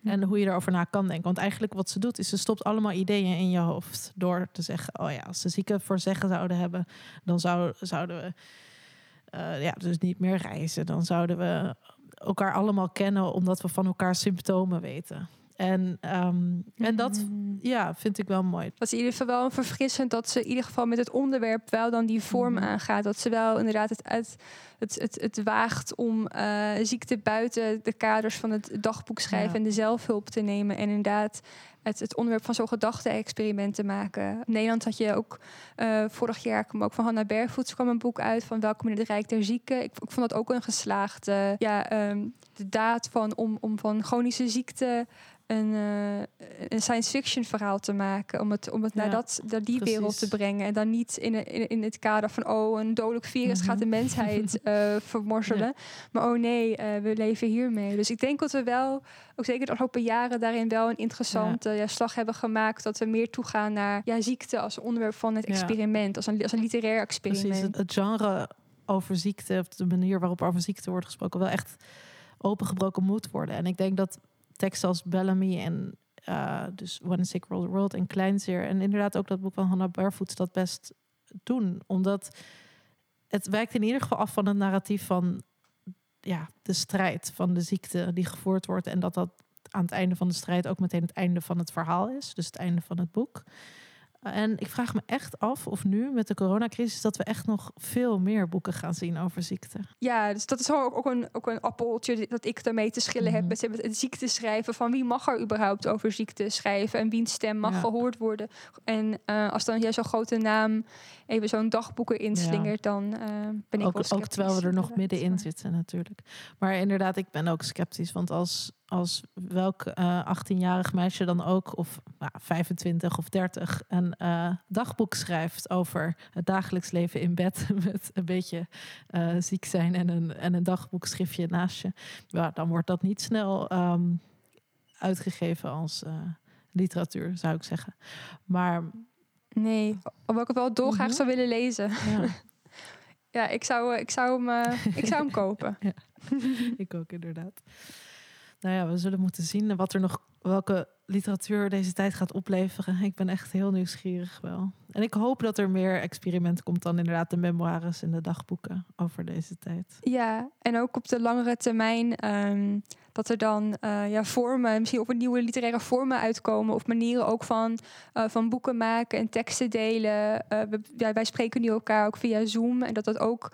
en hoe je erover na kan denken. Want eigenlijk wat ze doet, is ze stopt allemaal ideeën in je hoofd. Door te zeggen, oh ja, als ze zieken voor zeggen zouden hebben, dan zou, zouden we eh, ja, dus niet meer reizen. Dan zouden we elkaar allemaal kennen, omdat we van elkaar symptomen weten. En, ehm, en dat Mhm. ja, vind ik wel mooi. Dat is in ieder geval wel verfrissend dat ze in ieder geval met het onderwerp wel dan die vorm Mhm. aangaat. Dat ze wel inderdaad het, het, het, het, het waagt om eh, ziekte buiten de kaders van het dagboek schrijven Ja. en de zelfhulp te nemen. En inderdaad het, het onderwerp van zo'n gedachte-experiment te maken. In Nederland had je ook eh, vorig jaar kwam ook van Hannah Barefoot kwam een boek uit van Welkom in het Rijk der Zieken. Ik, ik vond dat ook een geslaagde ja, ehm, de daad van om, om van chronische ziekte een, eh, een science fiction verhaal te maken. Om het, om het naar, Ja, dat, naar die wereld te brengen. En dan niet in, in, in het kader van... oh, een dodelijk virus Mhm. gaat de mensheid eh, vermorzelen. Maar oh nee, eh, we leven hiermee. Dus ik denk dat we wel, ook zeker de afgelopen jaren... daarin wel een interessante ja. slag hebben gemaakt. Dat we meer toegaan naar ja, ziekte als onderwerp van het experiment. Als, een, als een literair experiment. Precies, het, het genre over ziekte, of de manier waarop over ziekte wordt gesproken, wel echt opengebroken moet worden. En ik denk dat teksten als Bellamy en eh, dus a Sick World World en Kleinzeer en inderdaad ook dat boek van Hannah Barefoot dat best doen. Omdat het wijkt in ieder geval af van het narratief van ja, de strijd van de ziekte die gevoerd wordt. En dat dat aan het einde van de strijd ook meteen het einde van het verhaal is. Dus het einde van het boek. En ik vraag me echt af of nu met de coronacrisis dat we echt nog veel meer boeken gaan zien over ziekte. Ja, dus dat is ook, ook, een, ook een appeltje dat ik daarmee te schillen Mhm. heb. Met, met het ziekte schrijven. Van wie mag er überhaupt over ziekte schrijven? En wiens stem mag Ja. gehoord worden? En eh, als dan jij zo'n grote naam even zo'n dagboek erin Ja. slingert, dan eh, ben ik Ook, wel ook terwijl we er nog middenin zitten natuurlijk. Maar inderdaad, ik ben ook sceptisch. Want als, als welk eh 18-jarig meisje dan ook, of nou, 25 of 30, een eh, dagboek schrijft over het dagelijks leven in bed met een beetje eh, ziek zijn en een, en een dagboekschriftje naast je, ja, dan wordt dat niet snel ehm, uitgegeven als literatuur, zou ik zeggen. Maar Nee, hoewel ik het wel dolgraag Mhm. zou willen lezen. ja, Ja, ik zou, ik zou, hem, ik zou hem kopen. ik ook inderdaad. Nou ja, we zullen moeten zien wat er nog, welke literatuur deze tijd gaat opleveren. Ik ben echt heel nieuwsgierig wel. En ik hoop dat er meer experiment komt dan inderdaad de memoires en de dagboeken over deze tijd. Ja, en ook op de langere termijn ehm, dat er dan eh, ja, vormen, misschien ook wat nieuwe literaire vormen uitkomen. Of manieren ook van, eh, van boeken maken en teksten delen. Eh, wij spreken nu elkaar ook via Zoom. En dat dat ook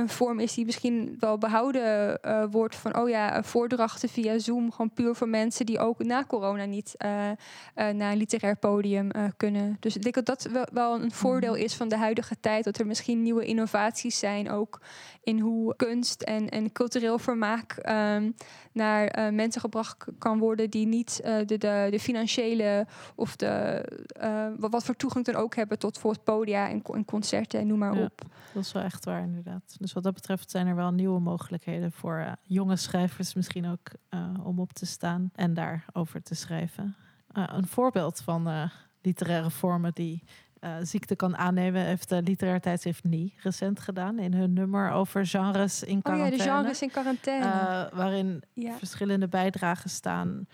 een vorm is die misschien wel behouden eh, wordt van oh ja, eh, voordrachten via Zoom. Gewoon puur voor mensen die ook na corona niet eh, naar een literair podium kunnen. Dus ik denk dat dat wel, wel een voordeel Mhm. is van de huidige tijd. Dat er misschien nieuwe innovaties zijn ook in hoe kunst en, en cultureel vermaak ehm, naar eh, mensen gebracht kan worden die niet eh, de, de, de financiële of de eh, wat, wat voor toegang dan ook hebben tot bijvoorbeeld podia en, en concerten en noem maar Ja. op. Dat is wel echt waar inderdaad. Dus wat dat betreft zijn er wel nieuwe mogelijkheden voor jonge schrijvers misschien ook om op te staan en daarover te schrijven. Een voorbeeld van literaire vormen die uh, ziekte kan aannemen, heeft de literaire tijdschrift Nie recent gedaan in hun nummer over genres in quarantaine. Oh ja, de genres in quarantaine. waarin ja. verschillende bijdragen staan.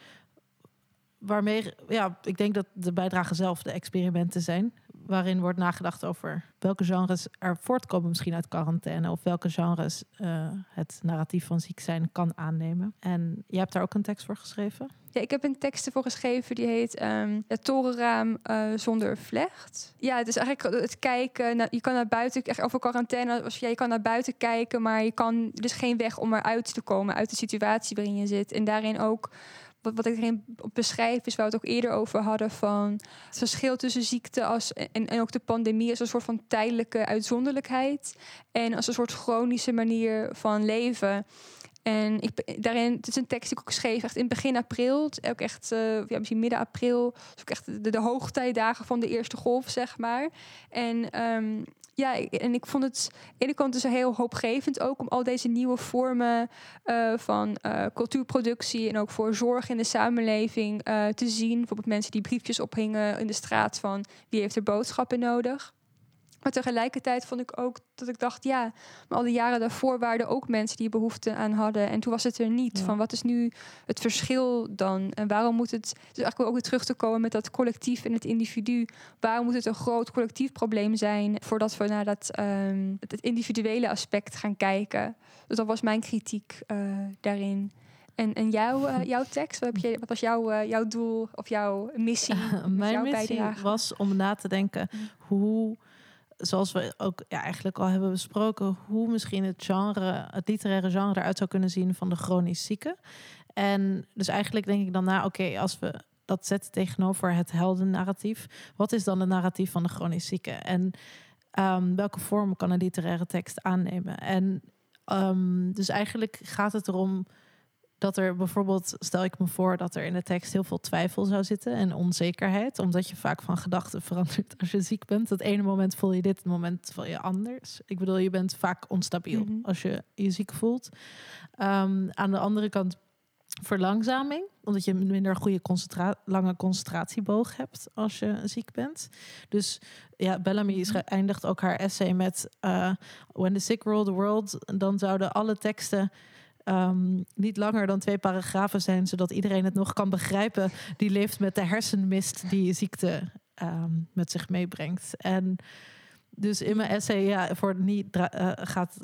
Waarmee, ja, ik denk dat de bijdragen zelf de experimenten zijn waarin wordt nagedacht over welke genres er voortkomen misschien uit quarantaine of welke genres uh, het narratief van ziek zijn kan aannemen. En jij hebt daar ook een tekst voor geschreven? Ja, ik heb een tekst ervoor geschreven die heet um, Het torenraam uh, zonder vlecht. Ja, het is eigenlijk het kijken. Naar, je kan naar buiten, echt over quarantaine, als je, je kan naar buiten kijken, maar je kan, is geen weg om eruit te komen uit de situatie waarin je zit. En daarin ook wat, ik erin beschrijf, is waar we het ook eerder over hadden van het verschil tussen ziekte als, en, ook de pandemie als een soort van tijdelijke uitzonderlijkheid en als een soort chronische manier van leven. En ik, daarin, het is een tekst die ik ook schreef echt in begin april. Ook echt, uh, ja, misschien midden april. Ook echt de, hoogtijdagen van de eerste golf, zeg maar. En um, ja, en ik vond het aan de ene kant heel hoopgevend ook om al deze nieuwe vormen uh, van uh, cultuurproductie en ook voor zorg in de samenleving uh, te zien. Bijvoorbeeld mensen die briefjes ophingen in de straat van wie heeft er boodschappen nodig. Maar tegelijkertijd vond ik ook dat ik dacht, ja, maar al die jaren daarvoor waren er ook mensen die behoefte aan hadden. En toen was het er niet. Van wat is nu het verschil dan? En waarom moet het, dus eigenlijk ook weer terug te komen met dat collectief en het individu. Waarom moet het een groot collectief probleem zijn voordat we naar dat um, het individuele aspect gaan kijken? Dus dat was mijn kritiek uh, daarin. En, en jouw, uh, jouw tekst, wat, heb je, wat was jouw, uh, jouw doel of jouw missie? Mijn jouw missie bijdrage? was om na te denken hoe zoals we ook ja, eigenlijk al hebben besproken, hoe misschien het genre, het literaire genre eruit zou kunnen zien van de chronisch zieke. En dus eigenlijk denk ik dan na, oké, als we dat zetten tegenover het heldennarratief, wat is dan het narratief van de chronisch zieke? En um, welke vorm kan een literaire tekst aannemen? En um, dus eigenlijk gaat het erom dat er bijvoorbeeld, stel ik me voor dat er in de tekst heel veel twijfel zou zitten en onzekerheid, omdat je vaak van gedachten verandert als je ziek bent. Het ene moment voel je dit, het moment voel je anders. Ik bedoel, je bent vaak onstabiel mm -hmm. als je je ziek voelt. Um, aan de andere kant verlangzaming, omdat je minder goede concentra lange concentratieboog hebt als je ziek bent. Dus ja, Bellamy eindigt ook haar essay met uh, When the sick rule the world. Dan zouden alle teksten um, niet langer dan twee paragrafen zijn, zodat iedereen het nog kan begrijpen. Die leeft met de hersenmist die ziekte um, met zich meebrengt. En dus in mijn essay, voor niet uh, gaat,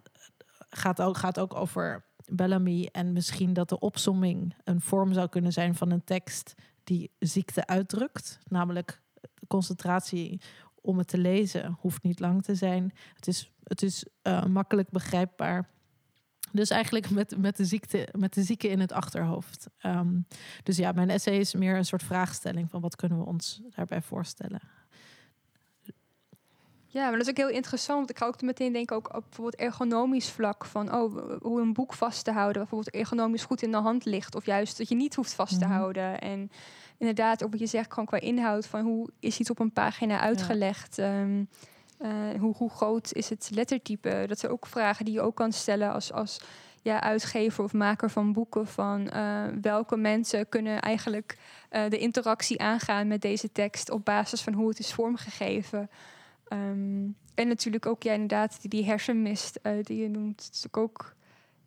gaat, ook, gaat ook over Bellamy en misschien dat de opsomming een vorm zou kunnen zijn van een tekst die ziekte uitdrukt, namelijk concentratie om het te lezen hoeft niet lang te zijn. Het is, het is uh, makkelijk begrijpbaar. Dus eigenlijk met, met, de, ziekte, met de zieke in het achterhoofd. Um, dus ja, mijn essay is meer een soort vraagstelling van wat kunnen we ons daarbij voorstellen. Ja, maar dat is ook heel interessant. Ik ga ook meteen denken ook op bijvoorbeeld ergonomisch vlak van oh, hoe een boek vast te houden, bijvoorbeeld ergonomisch goed in de hand ligt, of juist dat je niet hoeft vast te mm -hmm. houden. En inderdaad, ook wat je zegt, gewoon qua inhoud van hoe is iets op een pagina uitgelegd. Ja. Um, uh, hoe, hoe, groot is het lettertype? Dat zijn ook vragen die je ook kan stellen als, als ja, uitgever of maker van boeken. Van uh, welke mensen kunnen eigenlijk uh, de interactie aangaan met deze tekst op basis van hoe het is vormgegeven. Um, en natuurlijk ook, ja, inderdaad, die, die hersenmist die je noemt. Dat is ook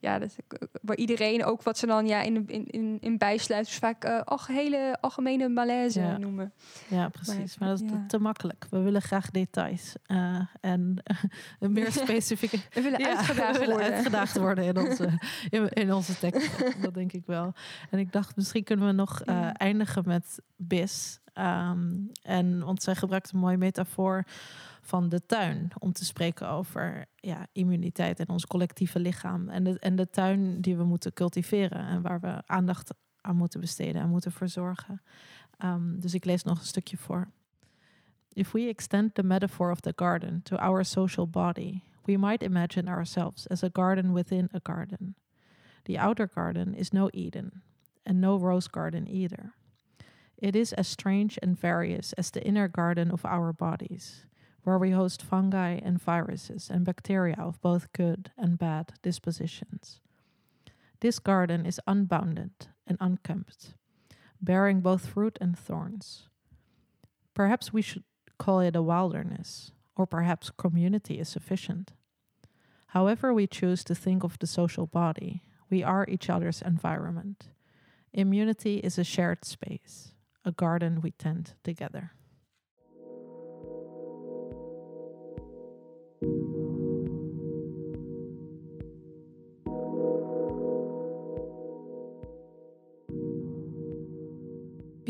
ja, dat, waar iedereen ook wat ze dan ja, in, in, in, in bijsluiters vaak uh, hele algemene malaise ja. noemen. Ja, precies. Maar, maar dat is ja. te makkelijk. We willen graag details. Uh, en uh, meer specifieke... we willen ja, uitgedaagd we willen worden. uitgedaagd worden in onze, in, in onze tekst. dat denk ik wel. En ik dacht, misschien kunnen we nog eindigen met BIS. Um, en, want zij gebruikt een mooie metafoor van de tuin. Om te spreken over ja, immuniteit en ons collectieve lichaam. En de, en de tuin die we moeten cultiveren en waar we aandacht aan moeten besteden en moeten verzorgen. Um, dus ik lees nog een stukje voor. If we extend the metaphor of the garden to our social body, we might imagine ourselves as a garden within a garden. The outer garden is no Eden, and no rose garden either. It is as strange and various as the inner garden of our bodies. Where we host fungi and viruses and bacteria of both good and bad dispositions. This garden is unbounded and unkempt, bearing both fruit and thorns. Perhaps we should call it a wilderness, or perhaps community is sufficient. However, we choose to think of the social body, we are each other's environment. Immunity is a shared space, a garden we tend together.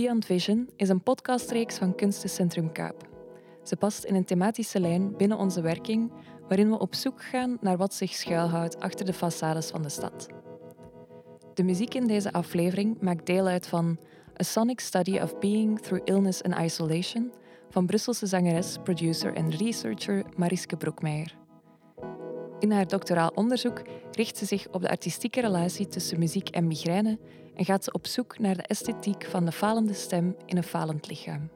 Beyond Vision is een podcastreeks van Kunstencentrum Kaap. Ze past in een thematische lijn binnen onze werking, waarin we op zoek gaan naar wat zich schuilhoudt achter de façades van de stad. De muziek in deze aflevering maakt deel uit van A Sonic Study of Being Through Illness and Isolation van Brusselse zangeres, producer en researcher Mariske Broekmeijer. In haar doctoraal onderzoek richt ze zich op de artistieke relatie tussen muziek en migraine en gaat ze op zoek naar de esthetiek van de falende stem in een falend lichaam.